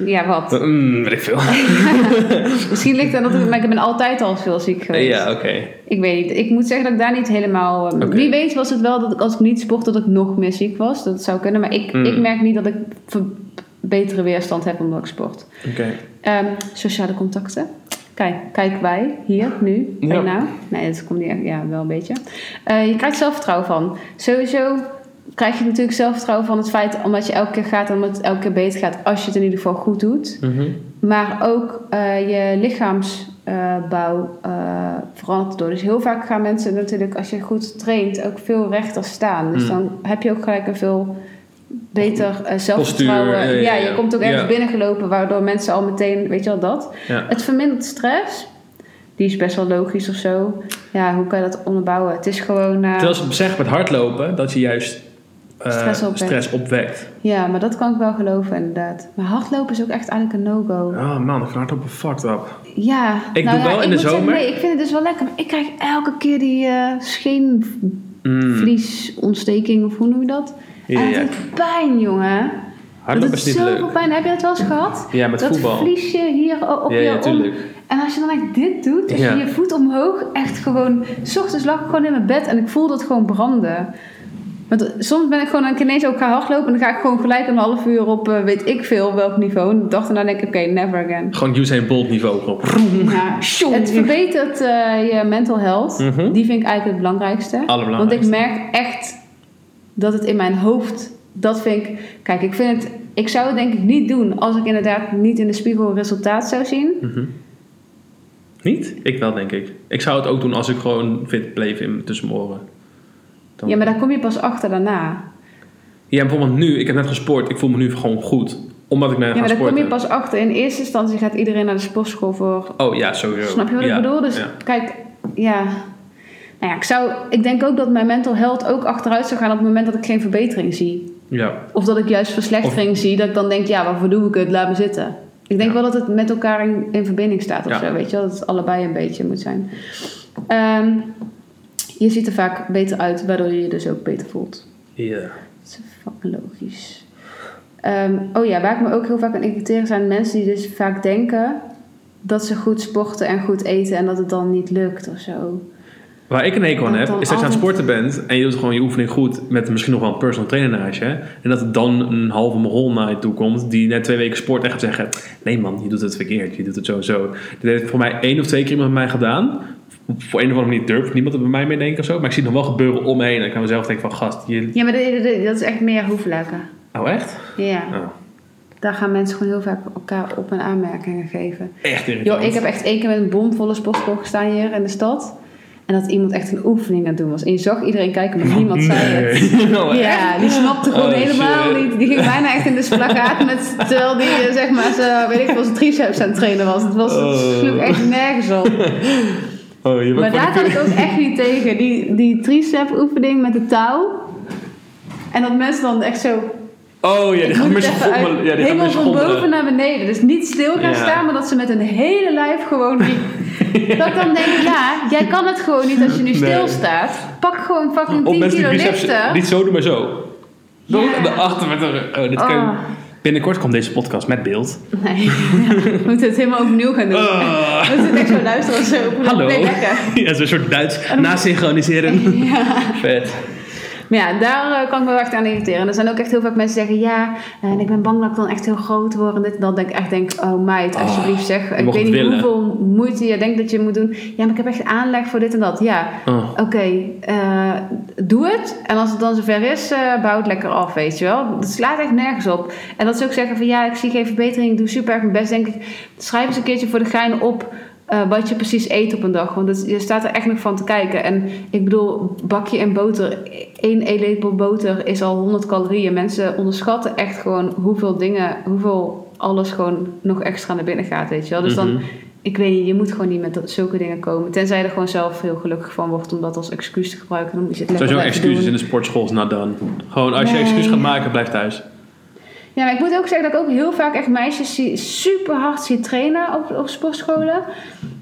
eh Ja, wat? mm, weet ik veel. Misschien ligt dat dat ik, maar ik ben altijd al veel ziek geweest. ja, oké. Ik weet niet. Ik moet zeggen dat ik daar niet helemaal... eh, Oké. Wie weet was het wel dat ik als ik niet sportte dat ik nog meer ziek was. Dat zou kunnen. Maar ik, Mm. ik merk niet dat ik betere weerstand heb omdat ik sport. Oké. Ehm, sociale contacten. Kijk, kijk wij hier, nu, Ja. bij nou. Nee, dat komt niet echt, ja, wel een beetje. Eh, je krijgt zelfvertrouwen van. Sowieso krijg je natuurlijk zelfvertrouwen van het feit omdat je elke keer gaat en omdat het elke keer beter gaat als je het in ieder geval goed doet. Mhm. Maar ook eh, je lichaamsbouw eh, verandert door. Dus heel vaak gaan mensen natuurlijk, als je goed traint, ook veel rechter staan. Dus Mm. dan heb je ook gelijk een veel beter eh, zelfvertrouwen. Postuur, ja, ja, ja, ja. je komt ook ergens Ja. binnengelopen, waardoor mensen al meteen, weet je wel dat. Het vermindert stress. Die is best wel logisch of zo. Ja, hoe kan je dat onderbouwen? Het is gewoon... eh, Terwijl ze zeggen met hardlopen dat je juist Stress opwekt. stress opwekt. Ja, maar dat kan ik wel geloven inderdaad. Maar hardlopen is ook echt eigenlijk een no-go. Oh man, ik vind hardlopen fucked up. Ja. Ik nou doe ja, wel in de zeggen, zomer. nee, ik vind het dus wel lekker. Maar ik krijg elke keer die eh Mm. scheenvliesontsteking, of hoe noem je dat? Ja, en het ja. doet pijn, jongen. Hardlopen dat is niet zoveel leuk. pijn. Heb je dat wel eens gehad? Ja, met dat voetbal. vliesje hier op Ja, je ja, om. En als je dan echt dit doet, dus Ja. je je voet omhoog, echt gewoon... S ochtends lag ik gewoon in mijn bed en ik voelde het gewoon branden. Want soms ben ik gewoon een keer ineens ook gaan hardlopen en dan ga ik gewoon gelijk een half uur op eh, weet ik veel welk niveau. En de dag daarna denk ik, oké, never again. Gewoon Usain Bolt niveau. Ja, het verbetert eh, je mental health. Mhm. Die vind ik eigenlijk het belangrijkste. Want ik merk echt dat het in mijn hoofd, dat vind ik... Kijk, ik vind het... Ik zou het denk ik niet doen als ik inderdaad niet in de spiegel resultaat zou zien. Mhm. Niet? Ik wel, denk ik. Ik zou het ook doen als ik gewoon fit bleef in, tussen mijn oren. Dan- Ja, maar daar kom je pas achter daarna. Ja, bijvoorbeeld nu. Ik heb net gesport. Ik voel me nu gewoon goed. Omdat ik naar Ja, ga maar daar kom je pas achter. In eerste instantie gaat iedereen naar de sportschool voor... Oh ja, sowieso. Snap je wat Ja, ik bedoel? Dus ja. kijk, ja... Nou ja, ik, zou, ik denk ook dat mijn mental health ook achteruit zou gaan op het moment dat ik geen verbetering zie. Ja. Of dat ik juist verslechtering zie, dat ik dan denk, ja, waarvoor doe ik het? Laat me zitten. Ik denk Ja. wel dat het met elkaar in, in verbinding staat of Ja. zo, weet je wel? Dat het allebei een beetje moet zijn. Ehm, je ziet er vaak beter uit, waardoor je je dus ook beter voelt. Ja. Dat is fucking logisch. Ehm, oh ja, waar ik me ook heel vaak aan irriteer zijn mensen die dus vaak denken dat ze goed sporten en goed eten en dat het dan niet lukt of zo. Waar ik een hekel aan heb, is dat je aan het sporten bent en je doet gewoon je oefening goed met misschien nog wel een personal trainer naast je. En dat er dan een halve mogol naar je toe komt die net twee weken sport en gaat zeggen: Nee man, je doet het verkeerd, je doet het zo en zo. Dat heeft voor mij één of twee keer iemand bij mij gedaan. Voor een of andere manier durft niemand er bij mij mee denken of zo. Maar ik zie het nog wel gebeuren om me heen. En ik kan mezelf denken: van gast, je. Ja, maar dat, is echt meer hoeflekken. Oh, echt? Ja, Oh, daar gaan mensen gewoon heel vaak elkaar op en aanmerkingen geven. echt irritant. Joh, ik heb echt één keer met een bomvolle sportschool gestaan hier in de stad. En dat iemand echt een oefening aan het doen was. En je zag iedereen kijken, maar niemand zei het. Nee. Oh? Ja, die snapte gewoon Oh, helemaal shit. niet. Die ging bijna echt in de splagaat met, terwijl die eh, zeg maar, weet ik veel, zijn triceps aan het trainen was. Het, was, Oh. het sloeg echt nergens op. Oh, Maar daar kan ik ook echt niet tegen. Die, die tricep oefening met de touw. En dat mensen dan echt zo Oh ja, die ik gaan schommelen. Ja, die helemaal van boven naar beneden. Dus niet stil gaan Ja. staan, maar dat ze met een hele lijf gewoon die... Dat ik dan denk, ja, jij kan het gewoon niet als je nu Nee. stilstaat. Pak gewoon fucking Of 10 mensen kilo lichten. niet zo doen, maar zo. Zo, Ja. Daarachter met een... Oh, dit kan Oh. Binnenkort komt deze podcast met beeld. Nee, ja, we moeten het helemaal opnieuw gaan doen. Ah. We moeten echt zo luisteren als zo op Hallo. Ja, zo'n soort Duits nasynchroniseren. Vet. Maar ja, daar eh, kan ik me wel echt aan irriteren. Er zijn ook echt heel vaak mensen die zeggen... Ja, eh, en ik ben bang dat ik dan echt heel groot word. En dit en dat. denk ik echt denk... Oh meid, Oh, alsjeblieft zeg. Ik weet niet willen. hoeveel moeite je denkt dat je moet doen. Ja, maar ik heb echt aanleg voor dit en dat. Ja, Oh. oké. eh, doe het. En als het dan zover is, eh bouw het lekker af, weet je wel. Het slaat echt nergens op. En dat ze ook zeggen van... Ja, ik zie geen verbetering. Ik doe super erg mijn best. Denk ik, schrijf eens een keertje voor de gein op... eh, wat je precies eet op een dag. Want het, je staat er echt nog van te kijken. En ik bedoel, bakje en boter. één eetlepel boter is al 100 calorieën. Mensen onderschatten echt gewoon hoeveel dingen, hoeveel alles gewoon nog extra naar binnen gaat, weet je wel. Dus dan, Mhm. ik weet niet, je moet gewoon niet met zulke dingen komen. Tenzij je er gewoon zelf heel gelukkig van wordt om dat als excuus te gebruiken. Dan moet je het Sowieso excuses doen. in de sportschool is not done. Gewoon, als je excuus gaat maken, blijf thuis. Ja, maar ik moet ook zeggen dat ik ook heel vaak echt meisjes zie, super hard zie trainen op, op sportscholen.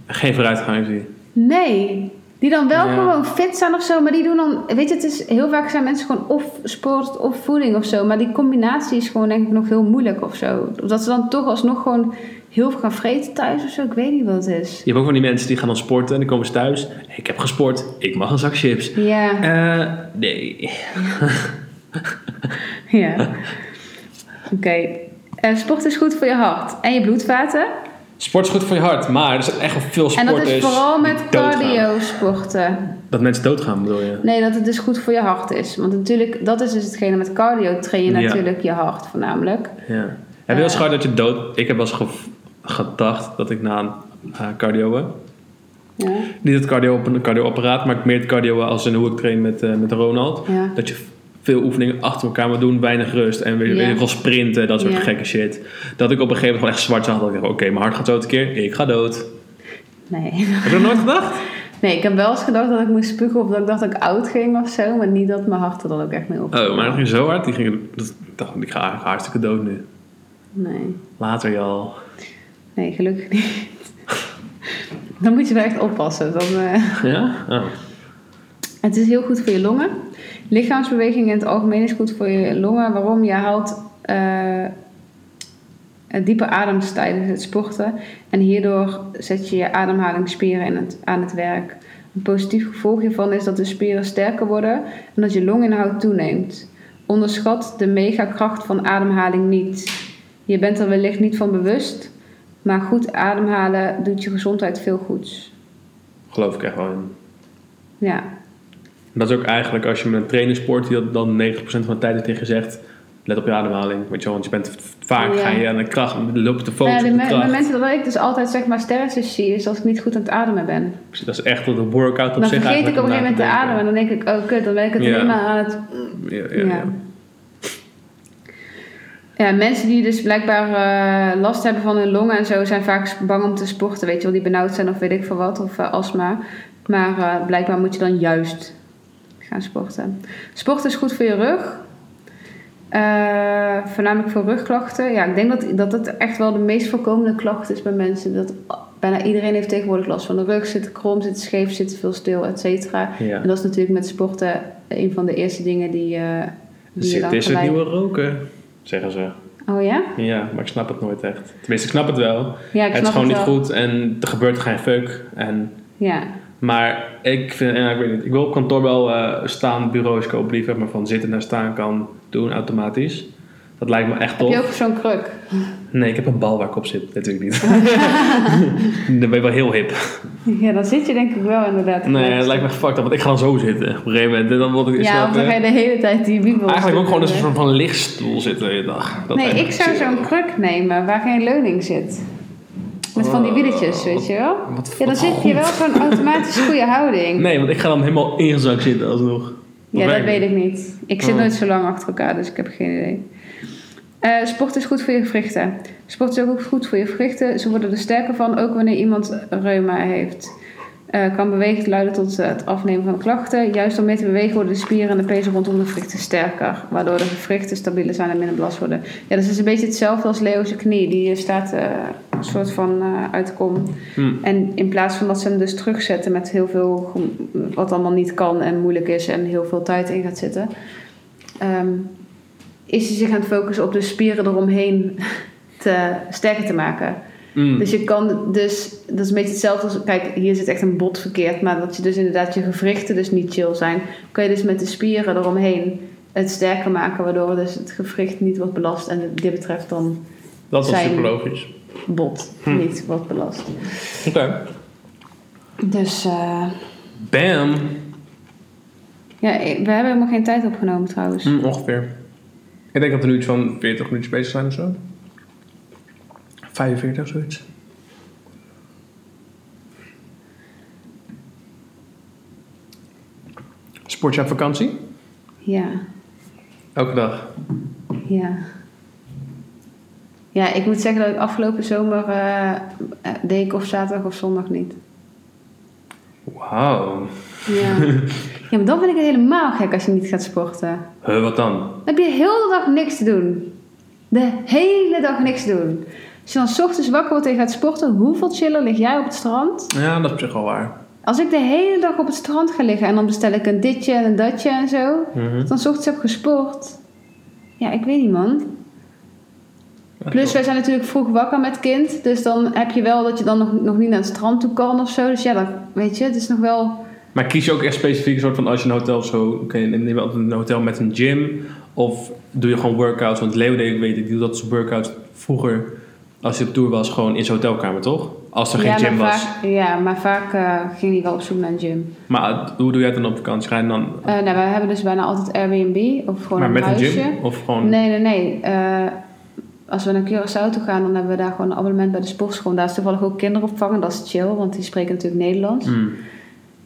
Geen vooruitgang zie. Nee. Die dan wel Ja. gewoon fit zijn of zo, maar die doen dan... Weet je, het is, heel vaak zijn mensen gewoon of sport of voeding of zo. Maar die combinatie is gewoon denk ik nog heel moeilijk of zo. Dat ze dan toch alsnog gewoon heel veel gaan vreten thuis of zo. Ik weet niet wat het is. Je hebt ook van die mensen die gaan dan sporten en dan komen ze thuis. Ik heb gesport, ik mag een zak chips. Ja, Eh, nee. ja. Oké. Eh, sport is goed voor je hart en je bloedvaten. Sport is goed voor je hart, maar er zijn echt wel veel En sporters dat is vooral met cardio sporten. Dat mensen doodgaan, bedoel je? Nee, dat het dus goed voor je hart is. Want natuurlijk, dat is dus hetgene met cardio train je Ja. natuurlijk je hart voornamelijk. Ja. Heb je wel eens gehad dat je dood... Ik heb wel eens ge- gedacht dat ik na een uh, cardio... Ja. Niet het cardio op een cardioapparaat, maar meer het cardio als in hoe ik train met, eh, met Ronald. Ja. Dat je veel oefeningen achter elkaar moet doen, weinig rust en weer, veel sprinten, dat soort gekke shit. Dat ik op een gegeven moment gewoon echt zwart zag. Dat ik dacht, oké, mijn hart gaat zo een keer, ik ga dood. Nee. Heb je dat nooit gedacht? Nee, ik heb wel eens gedacht dat ik moest spugen of dat ik dacht dat ik oud ging of zo. Maar niet dat mijn hart er dan ook echt mee op. Oh, maar dat ging zo hard. Die ging, dat, ik dacht, ik ga, ik ga hartstikke dood nu. Nee. Later, Jal. Nee, gelukkig niet. Dan moet je wel echt oppassen. Dan, eh, Ja? Oh. Het is heel goed voor je longen. Lichaamsbeweging in het algemeen is goed voor je longen. Waarom? Je haalt eh, een diepe adems tijdens het sporten. En hierdoor zet je je ademhalingsspieren in het, aan het werk. Een positief gevolg hiervan is dat de spieren sterker worden en dat je longinhoud toeneemt. Onderschat de megakracht van ademhaling niet. Je bent er wellicht niet van bewust, maar goed ademhalen doet je gezondheid veel goeds. Geloof ik echt wel in. Ja, Dat is ook eigenlijk als je met een trainer sport, die dat dan 90% van de tijd tegen gezegd. Let op je ademhaling. Weet je wel, want je bent vaak Ja. ga je aan de kracht, loop te Nou ja, de, op de me- de kracht. momenten dat ik dus altijd zeg maar sterretjes zie, is als ik niet goed aan het ademen ben. Dat is echt een workout op Dan zich vergeet ik op een gegeven moment te ademen. En dan denk ik, oh kut, dan ben ik het Ja. alleen maar aan het... Ja, ja, Ja. ja. Ja, mensen die dus blijkbaar eh, last hebben van hun longen en zo, zijn vaak bang om te sporten. Weet je wel, die benauwd zijn of weet ik veel wat, of eh, astma. Maar eh, blijkbaar moet je dan juist gaan sporten. Sport is goed voor je rug. Eh, voornamelijk voor rugklachten. Ja, ik denk dat, dat het echt wel de meest voorkomende klacht is bij mensen. Dat bijna iedereen heeft tegenwoordig last van de rug. Zit krom, zit scheef, zit veel stil, et cetera. Ja. En dat is natuurlijk met sporten een van de eerste dingen die, eh die Zit dan is het nieuwe roken, zeggen ze. Oh ja? Ja, maar ik snap het nooit echt. Tenminste, ik snap het wel. Ja, ik het is gewoon niet goed en er gebeurt geen fuck. En, Ja. Maar ik vind, ja, ik weet niet, ik wil op kantoor wel eh staan bureaus kopen liever, maar van zitten naar staan kan doen automatisch. Dat lijkt me echt Heb tof. je ook zo'n kruk? Nee, ik heb een bal waar ik op zit, natuurlijk niet. dan ben je wel heel hip. Ja, dan zit je denk ik wel inderdaad. Nee, het lijkt me fucked up, want ik ga dan zo zitten op een gegeven moment. En dan word ik Ja, of dan ga je de hele tijd die wiebels Eigenlijk ook gewoon een soort van lichtstoel zitten de hele dag. Dat Nee, ik zou zo'n kruk nemen waar geen leuning zit. Met van die wieletjes, weet je wel? Wat- Ja, dan zit je wel zo'n automatisch goede houding. Nee, want ik ga dan helemaal ingezakt zitten alsnog. Ja, dat weet ik niet. Ik zit Oh. nooit zo lang achter elkaar, dus ik heb geen idee. Eh, sport is goed voor je gewrichten. Sport is ook goed voor je gewrichten. Ze worden er sterker van, ook wanneer iemand reuma heeft. Eh, kan beweging leiden tot eh, het afnemen van klachten. Juist door mee te bewegen worden de spieren en de pezen rondom de gewrichten sterker. Waardoor de gewrichten stabieler zijn en minder belast worden. Ja, dus het is een beetje hetzelfde als Leo's knie. Die staat eh, een soort van uit de kom. Hm. En in plaats van dat ze hem dus terugzetten met heel veel wat allemaal niet kan en moeilijk is en heel veel tijd in gaat zitten, ehm, is hij zich aan het focussen op de spieren eromheen te, sterker te maken. Mm. Dus je kan dus, dat is een beetje hetzelfde als, kijk, hier zit echt een bot verkeerd, maar dat je dus inderdaad je gewrichten dus niet chill zijn, kan je dus met de spieren eromheen het sterker maken, waardoor dus het gewricht niet wordt belast en dit betreft dan dat is zijn- super logisch. bot Hm. niet wordt belast. Oké. Dus eh, Bam. ja, we hebben helemaal geen tijd opgenomen trouwens. Hm, ongeveer. Ik denk dat we nu iets van 40 minuten bezig zijn of zo. 45 of zoiets. Sport je op vakantie? Ja, Elke dag. ja. Ja, ik moet zeggen dat ik afgelopen zomer eh, deed ik of zaterdag of zondag niet. Wauw. Ja. ja, maar dan vind ik het helemaal gek als je niet gaat sporten. Huh, wat dan? Dan heb je heel de dag niks te doen. De hele dag niks te doen. Als je dan 's ochtends wakker wordt en je gaat sporten, hoeveel chiller lig jij op het strand? Ja, dat is op zich wel waar. Als ik de hele dag op het strand ga liggen en dan bestel ik een ditje en een datje en zo, Mhm. dan 's ochtends heb gesport. Ja, ik weet niet man. Plus wij zijn natuurlijk vroeg wakker met kind, dus dan heb je wel dat je dan nog, nog niet naar het strand toe kan of zo. Dus ja, dan weet je, het is nog wel... Maar kies je ook echt specifiek een soort van als je een hotel zo, neem je altijd een hotel met een gym of doe je gewoon workouts? Want Leo deed, ik weet ik, die doet dat soort workouts vroeger als hij op tour was gewoon in zijn hotelkamer toch? Als er geen gym was. Vaak, ja, maar vaak eh, ging hij wel op zoek naar een gym. Maar uh, hoe doe jij het dan op vakantie? Ga je dan Eh nou, we hebben dus bijna altijd Airbnb of gewoon maar een met een huisje. gym of gewoon? Nee, nee, nee. Eh, als we naar Curaçao toe gaan, dan hebben we daar gewoon een abonnement bij de sportschool. Daar is toevallig ook kinderopvang en dat is chill, want die spreken natuurlijk Nederlands. Hmm.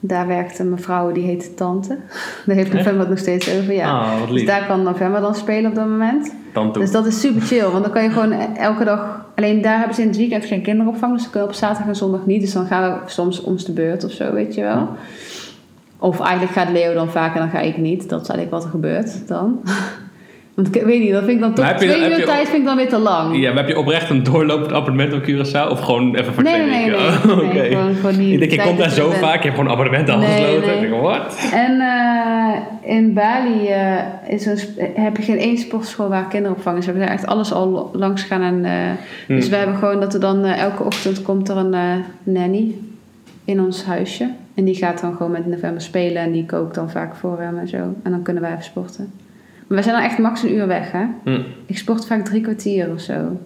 Daar werkt een mevrouw, die heet Tante. Daar heeft November het nog steeds over, ja. Ah, wat dus daar kan November dan spelen op dat moment. Dan toe. Dus dat is super chill, want dan kan je gewoon elke dag... Alleen daar hebben ze in het weekend geen kinderopvang, dus dan kun je op zaterdag en zondag niet. Dus dan gaan we soms om de beurt of zo, weet je wel. Of eigenlijk gaat Leo dan vaak en dan ga ik niet. Dat is eigenlijk wat er gebeurt dan. Want ik weet niet, dat vind ik dan toch... Maar heb je- twee uur je- tijd vind ik dan weer te lang. Ja, maar heb je oprecht een doorlopend appartement op Curaçao? Of gewoon even voor Nee, twee nee, nee, weken? nee. Oh, Nee, gewoon- gewoon die ik denk, je tijd komt daar zo vaak, je hebt gewoon een Nee, afgesloten. nee. Ik denk, wat? En eh, in Bali eh, is een heb je geen één sportschool waar kinderopvang is. We hebben echt alles al langs gaan. En, eh, Dus we hebben gewoon dat er dan elke ochtend komt er een nanny in ons huisje. En die gaat dan gewoon met november spelen en die kookt dan vaak voor hem en zo. En dan kunnen wij even sporten. We zijn dan echt max een uur weg, hè. Hm. Ik sport vaak drie kwartier of zo.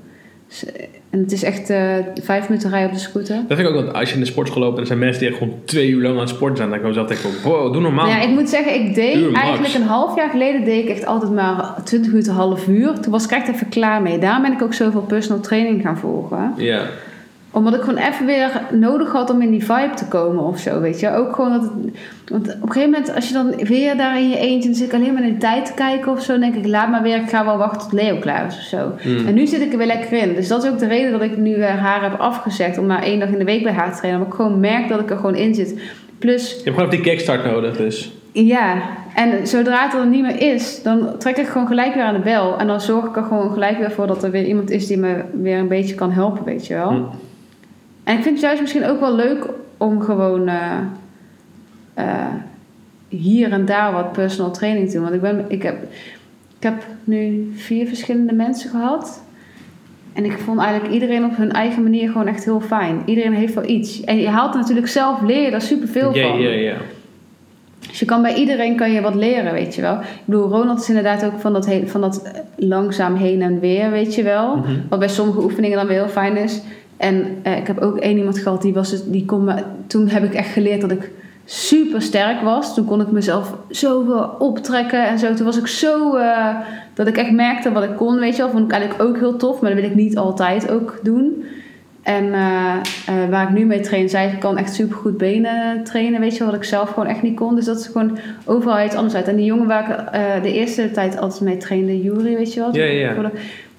Dus, eh, en het is echt eh, vijf minuten rijden op de scooter. Dat vind ik ook, dat als je in de sportschool loopt en er zijn mensen die echt gewoon twee uur lang aan het sporten zijn, dan kan je zelf denken, wow, doe normaal. Ja, ik moet zeggen, ik deed eigenlijk een half jaar geleden deed ik echt altijd maar 20 minuten, half uur. Toen was ik echt even klaar mee. Daarom ben ik ook zoveel personal training gaan volgen. Ja. Omdat ik gewoon even weer nodig had om in die vibe te komen of zo, weet je. Ook gewoon dat het, want op een gegeven moment, als je dan weer daar in je eentje, dan zit ik alleen maar in de tijd te kijken of zo. Dan denk ik, laat maar weer, ik ga wel wachten tot Leo klaar is of zo. Mm. En nu zit ik er weer lekker in. Dus dat is ook de reden dat ik nu eh, haar heb afgezegd om maar één dag in de week bij haar te trainen. Omdat ik gewoon merk dat ik er gewoon in zit. Plus, Je hebt gewoon die kickstart nodig, dus. ja, en zodra het er niet meer is, dan trek ik gewoon gelijk weer aan de bel. En dan zorg ik er gewoon gelijk weer voor dat er weer iemand is die me weer een beetje kan helpen, weet je wel. En ik vind het juist misschien ook wel leuk om gewoon eh, eh, hier en daar wat personal training te doen. Want ik ben, ik heb, heb nu vier verschillende mensen gehad. En ik vond eigenlijk iedereen op hun eigen manier gewoon echt heel fijn. Iedereen heeft wel iets. En je haalt natuurlijk zelf, leer je daar superveel Ja, van. ja, ja. Dus je kan bij iedereen kan je wat leren, weet je wel. Ik bedoel, Ronald is inderdaad ook van dat, he- van dat eh, langzaam heen en weer, weet je wel. Mhm. Wat bij sommige oefeningen dan weer heel fijn is. En eh, ik heb ook één iemand gehad, die was het, die kon me, toen heb ik echt geleerd dat ik super sterk was. Toen kon ik mezelf zoveel optrekken en zo. Toen was ik zo, eh, dat ik echt merkte wat ik kon, weet je wel. Vond ik eigenlijk ook heel tof, maar dat wil ik niet altijd ook doen. En eh, waar ik nu mee train, zij kan echt super goed benen trainen, weet je wel, wat ik zelf gewoon echt niet kon. Dus dat is gewoon overal iets anders uit. En die jongen waar ik de eerste tijd altijd mee trainde, Yuri, weet je wel. Ja, ja, ja.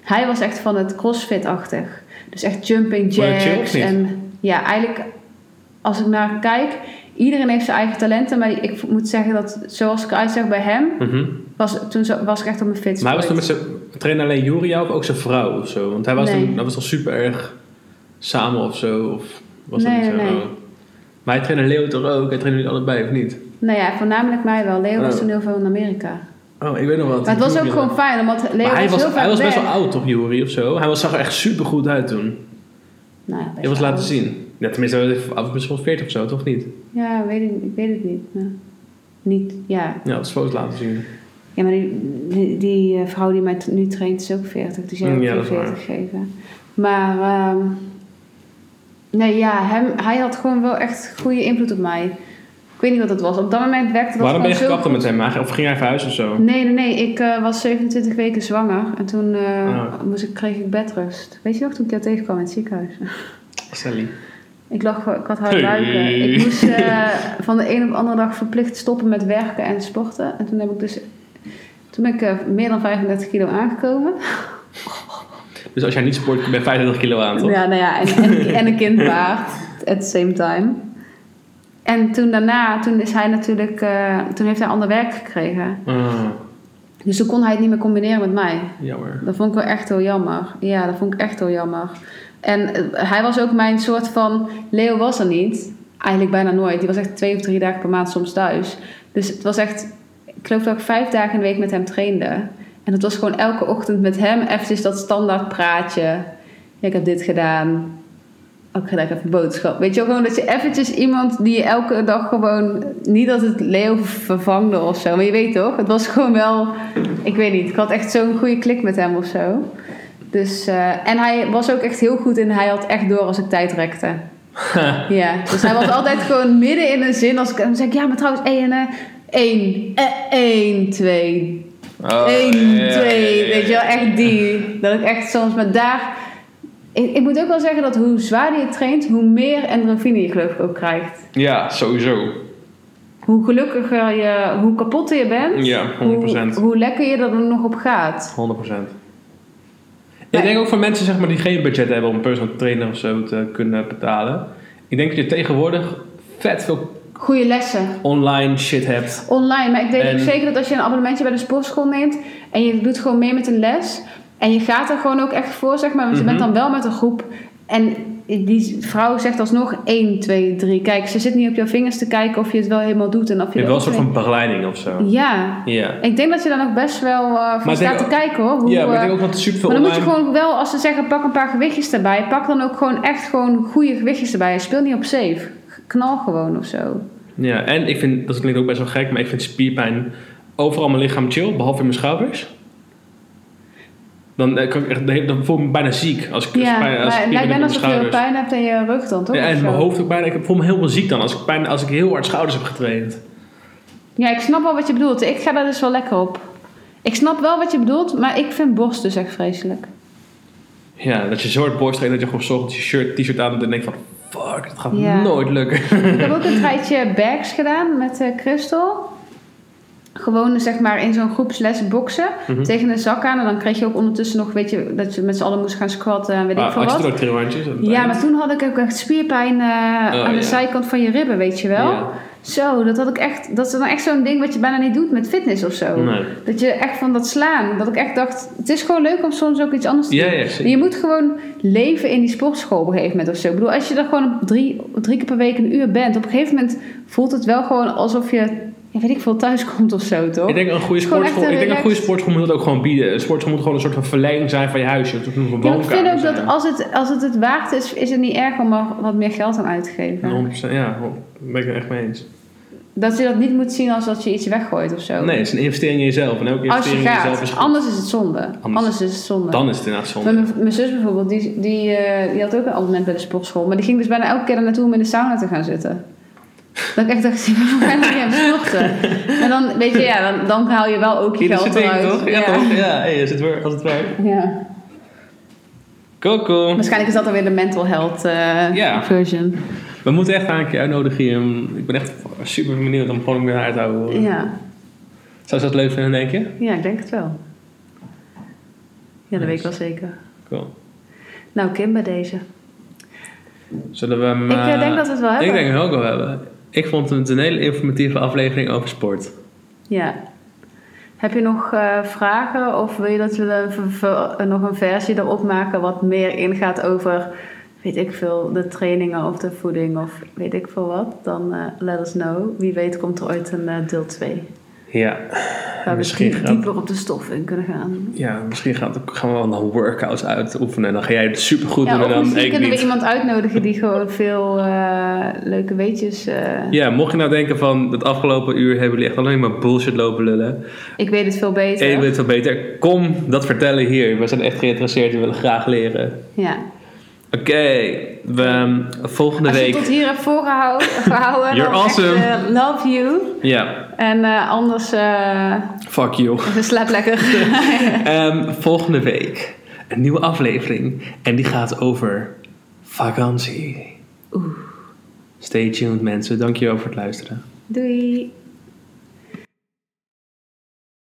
Hij was echt van het crossfit-achtig. Dus echt jumping jacks. En ja, eigenlijk als ik naar kijk, iedereen heeft zijn eigen talenten. Maar ik moet zeggen dat zoals ik eruit zag bij hem, Mhm. was, toen was ik echt op mijn fitst. Maar hij was toen met zijn trainer alleen Juria of ook zijn vrouw of zo? Want hij was, Nee. toen, dat was toch super erg samen of zo? Of was dat niet zo? nee. Maar hij trainde Leo toch ook? Hij trainde jullie allebei of niet? Nou ja, voornamelijk mij wel. Leo was Oh. toen heel veel in Amerika. Oh, ik weet nog wat. Maar het was ook gewoon fijn, omdat Leo Maar hij was, hij was best weg. wel oud toch, Juri, of zo? Hij was, zag er echt super goed uit toen. Nou, ja, Je was laten oud. zien. Ja, tenminste, hij was misschien wel 40 of zo, toch niet? Ja, weet ik, ik weet het niet. Nou, niet, ja. Ja, dat is foto's laten zien. Ja, maar die, die, die, eh, vrouw die mij nu traint is ook 40. Dus jij Mm, ook ja, geen dat is waar. 40 geven. Maar ehm, nee, ja, hem, hij had gewoon wel echt goede invloed op mij. Ik weet niet wat het was. Op dat moment werkte dat Waarom ben je gekapt met hem? Of ging hij verhuizen of zo? Nee, nee, nee. Ik eh, was 27 weken zwanger. En toen eh, Ah. moest ik, kreeg ik bedrust. Weet je nog, toen ik jou tegenkwam in het ziekenhuis? Sally. Ik, lag, ik had haar Hey. buiken. Ik moest eh, van de een op de andere dag verplicht stoppen met werken en sporten. En toen heb ik dus... Toen ben ik meer dan 35 kilo aangekomen. Dus als jij niet sport, ben je 35 kilo aan, toch? Ja, nou ja, en, en, en een kind baart. At the same time. En toen daarna, toen is hij natuurlijk... eh, toen heeft hij ander werk gekregen. Ah, Dus toen kon hij het niet meer combineren met mij. jammer. Dat vond ik wel echt heel jammer. Ja, dat vond ik echt heel jammer. En eh, hij was ook mijn soort van... Leo was er niet. Eigenlijk bijna nooit. Die was echt twee of drie dagen per maand soms thuis. Dus het was echt... Ik geloof dat ik vijf dagen in de week met hem trainde. En het was gewoon elke ochtend met hem eventjes dat standaard praatje. Ja, ik heb dit gedaan. Ik heb een boodschap. Weet je wel, gewoon dat je eventjes iemand die je elke dag gewoon... Niet dat het Leo vervangde of zo. Maar je weet toch? Het was gewoon wel... Ik weet niet. Ik had echt zo'n goede klik met hem of zo. Dus, eh, en hij was ook echt heel goed in... Hij had echt door als ik tijd rekte. ja, dus hij was altijd gewoon midden in een zin. Als ik zeg ik, ja, maar trouwens, één, één, eh, één, twee, Oh, één, ja, ja, twee. ja, ja, ja. Weet je wel, echt die. Dat ik echt soms met daar... Ik, ik moet ook wel zeggen dat hoe zwaarder je traint, hoe meer endorfine je geloof ik ook krijgt. Ja, sowieso. Hoe gelukkiger je, hoe kapotter je bent, Ja, 100%. hoe, hoe lekker je er nog op gaat. 100%. Ik denk ook voor mensen zeg maar, die geen budget hebben om een personal trainer of zo te kunnen betalen. Ik denk dat je tegenwoordig vet veel Goede lessen. online shit hebt. Online, maar ik denk En- zeker dat als je een abonnementje bij de sportschool neemt en je doet gewoon mee met een les en je gaat er gewoon ook echt voor, zeg maar, want je Mhm. bent dan wel met een groep en die vrouw zegt alsnog 1, 2, 3. Kijk, ze zit niet op jouw vingers te kijken of je het wel helemaal doet en of Je je hebt wel een soort van begeleiding of zo. Ja, Ja. ik denk dat je daar nog best wel eh Maar voor staat te ook- kijken hoor. Hoe, Ja, maar ik eh, denk ook dat er super veel maar dan moet je gewoon wel, als ze zeggen pak een paar gewichtjes erbij, pak dan ook gewoon echt gewoon goede gewichtjes erbij. Speel niet op safe. Knal gewoon of zo. Ja, en ik vind, dat klinkt ook best wel gek, maar ik vind spierpijn overal mijn lichaam chill, behalve in mijn schouders. Dan, eh, kan ik echt, dan voel ik me bijna ziek als ik Ja, als maar ik het lijkt alsof je schouders. pijn hebt in je rug dan, toch? Ja, Of en zo? mijn hoofd ook bijna. Ik voel me helemaal ziek dan als ik, pijn, als ik heel hard schouders heb getraind. Ja, ik snap wel wat je bedoelt. Ik ga daar dus wel lekker op. Ik snap wel wat je bedoelt, maar ik vind borst dus echt vreselijk. Ja, dat je zo hard borst traint dat je gewoon 's ochtends je shirt, t-shirt aan doet en denkt van... Fuck, dat gaat Ja. nooit lukken. Ik heb ook een tijdje bags gedaan met eh Christel. Gewoon zeg maar in zo'n groepsles boksen. Mhm. Tegen een zak aan. En dan kreeg je ook ondertussen nog, weet je, dat je met z'n allen moest gaan squatten en weet ik Ah, veel wat. Ja, maar toen had ik ook echt spierpijn eh, aan de ja. zijkant van je ribben, weet je wel. Ja. Zo, dat had ik echt. Dat is dan echt zo'n ding wat je bijna niet doet met fitness of zo. Nee. Dat je echt van dat slaan. Dat ik echt dacht, het is gewoon leuk om soms ook iets anders te doen. ja, je moet gewoon leven in die sportschool op een gegeven moment of zo. Ik bedoel, als je er gewoon drie, drie keer per week een uur bent, op een gegeven moment voelt het wel gewoon alsof je ja, weet ik veel, thuis komt of zo, toch? Ik denk een goede sportschool, echt ik een denk een goede sportschool moet het ook gewoon bieden. Een sportschool moet gewoon een soort van verlenging zijn van je huisje. Moet een Ja, ik woonkamer vind ook zijn. dat als het, als het het waard is, is het niet erg om er wat meer geld aan uit te geven. 100%, ja, daar ben ik het echt mee eens. Dat je dat niet moet zien als dat je iets weggooit of zo. Nee, het is een investering in jezelf. En als je investering in jezelf is goed. Anders is het zonde. Anders, is het zonde. Dan is het inderdaad zonde. Mijn, mijn zus bijvoorbeeld, die, die, eh, die had ook een abonnement bij de sportschool. Maar die ging dus bijna elke keer er naartoe om in de sauna te gaan zitten. Dat ik echt dacht, we gaan niet. En dan, weet je, ja, dan, dan haal je wel ook je Ja, geld eruit. toch? Ja, toch? Ja, hey, als het werkt. Als het werkt. Ja. Cool, cool. Waarschijnlijk is dat dan weer de mental health eh, Ja. version. We moeten echt aan een keer uitnodigen hier. Ik ben echt super benieuwd om gewoon meer uit te houden. Ja. Zou ze dat leuk vinden, denk je? ja, ik denk het wel. Ja, dat weet ik wel zeker. Cool. Nou, Kim bij deze. Zullen we hem... Ik, eh, eh, denk dat we het wel hebben. Ik denk dat we het ook wel hebben. Ik vond het een hele informatieve aflevering over sport. Ja. Heb je nog eh, vragen of wil je dat we nog een versie erop maken wat meer ingaat over, weet ik veel, de trainingen of de voeding of weet ik veel wat? Dan eh, let us know. Wie weet komt er ooit een eh, deel 2. Ja. Waar we Misschien gaat- dieper op de stof in kunnen gaan. Ja, misschien gaat, gaan we wel nog workouts uitoefenen. En dan ga jij het supergoed Ja, doen en dan misschien ik kunnen we iemand uitnodigen die gewoon veel eh, leuke weetjes... eh, Ja, mocht je nou denken van het afgelopen uur hebben jullie echt alleen maar bullshit lopen lullen. Ik weet het veel beter. En je weet het wel beter. Kom dat vertellen hier. We zijn echt geïnteresseerd. We willen graag leren. Ja. Oké, we ehm, volgende Als je week. tot hier hebt voorgehouden, gehouden, You're echt, awesome. eh, love you. Ja, En eh, anders eh fuck you. slaap lekker. Ehm, volgende week een nieuwe aflevering. En die gaat over vakantie. Stay tuned mensen. Dankjewel voor het luisteren. Doei.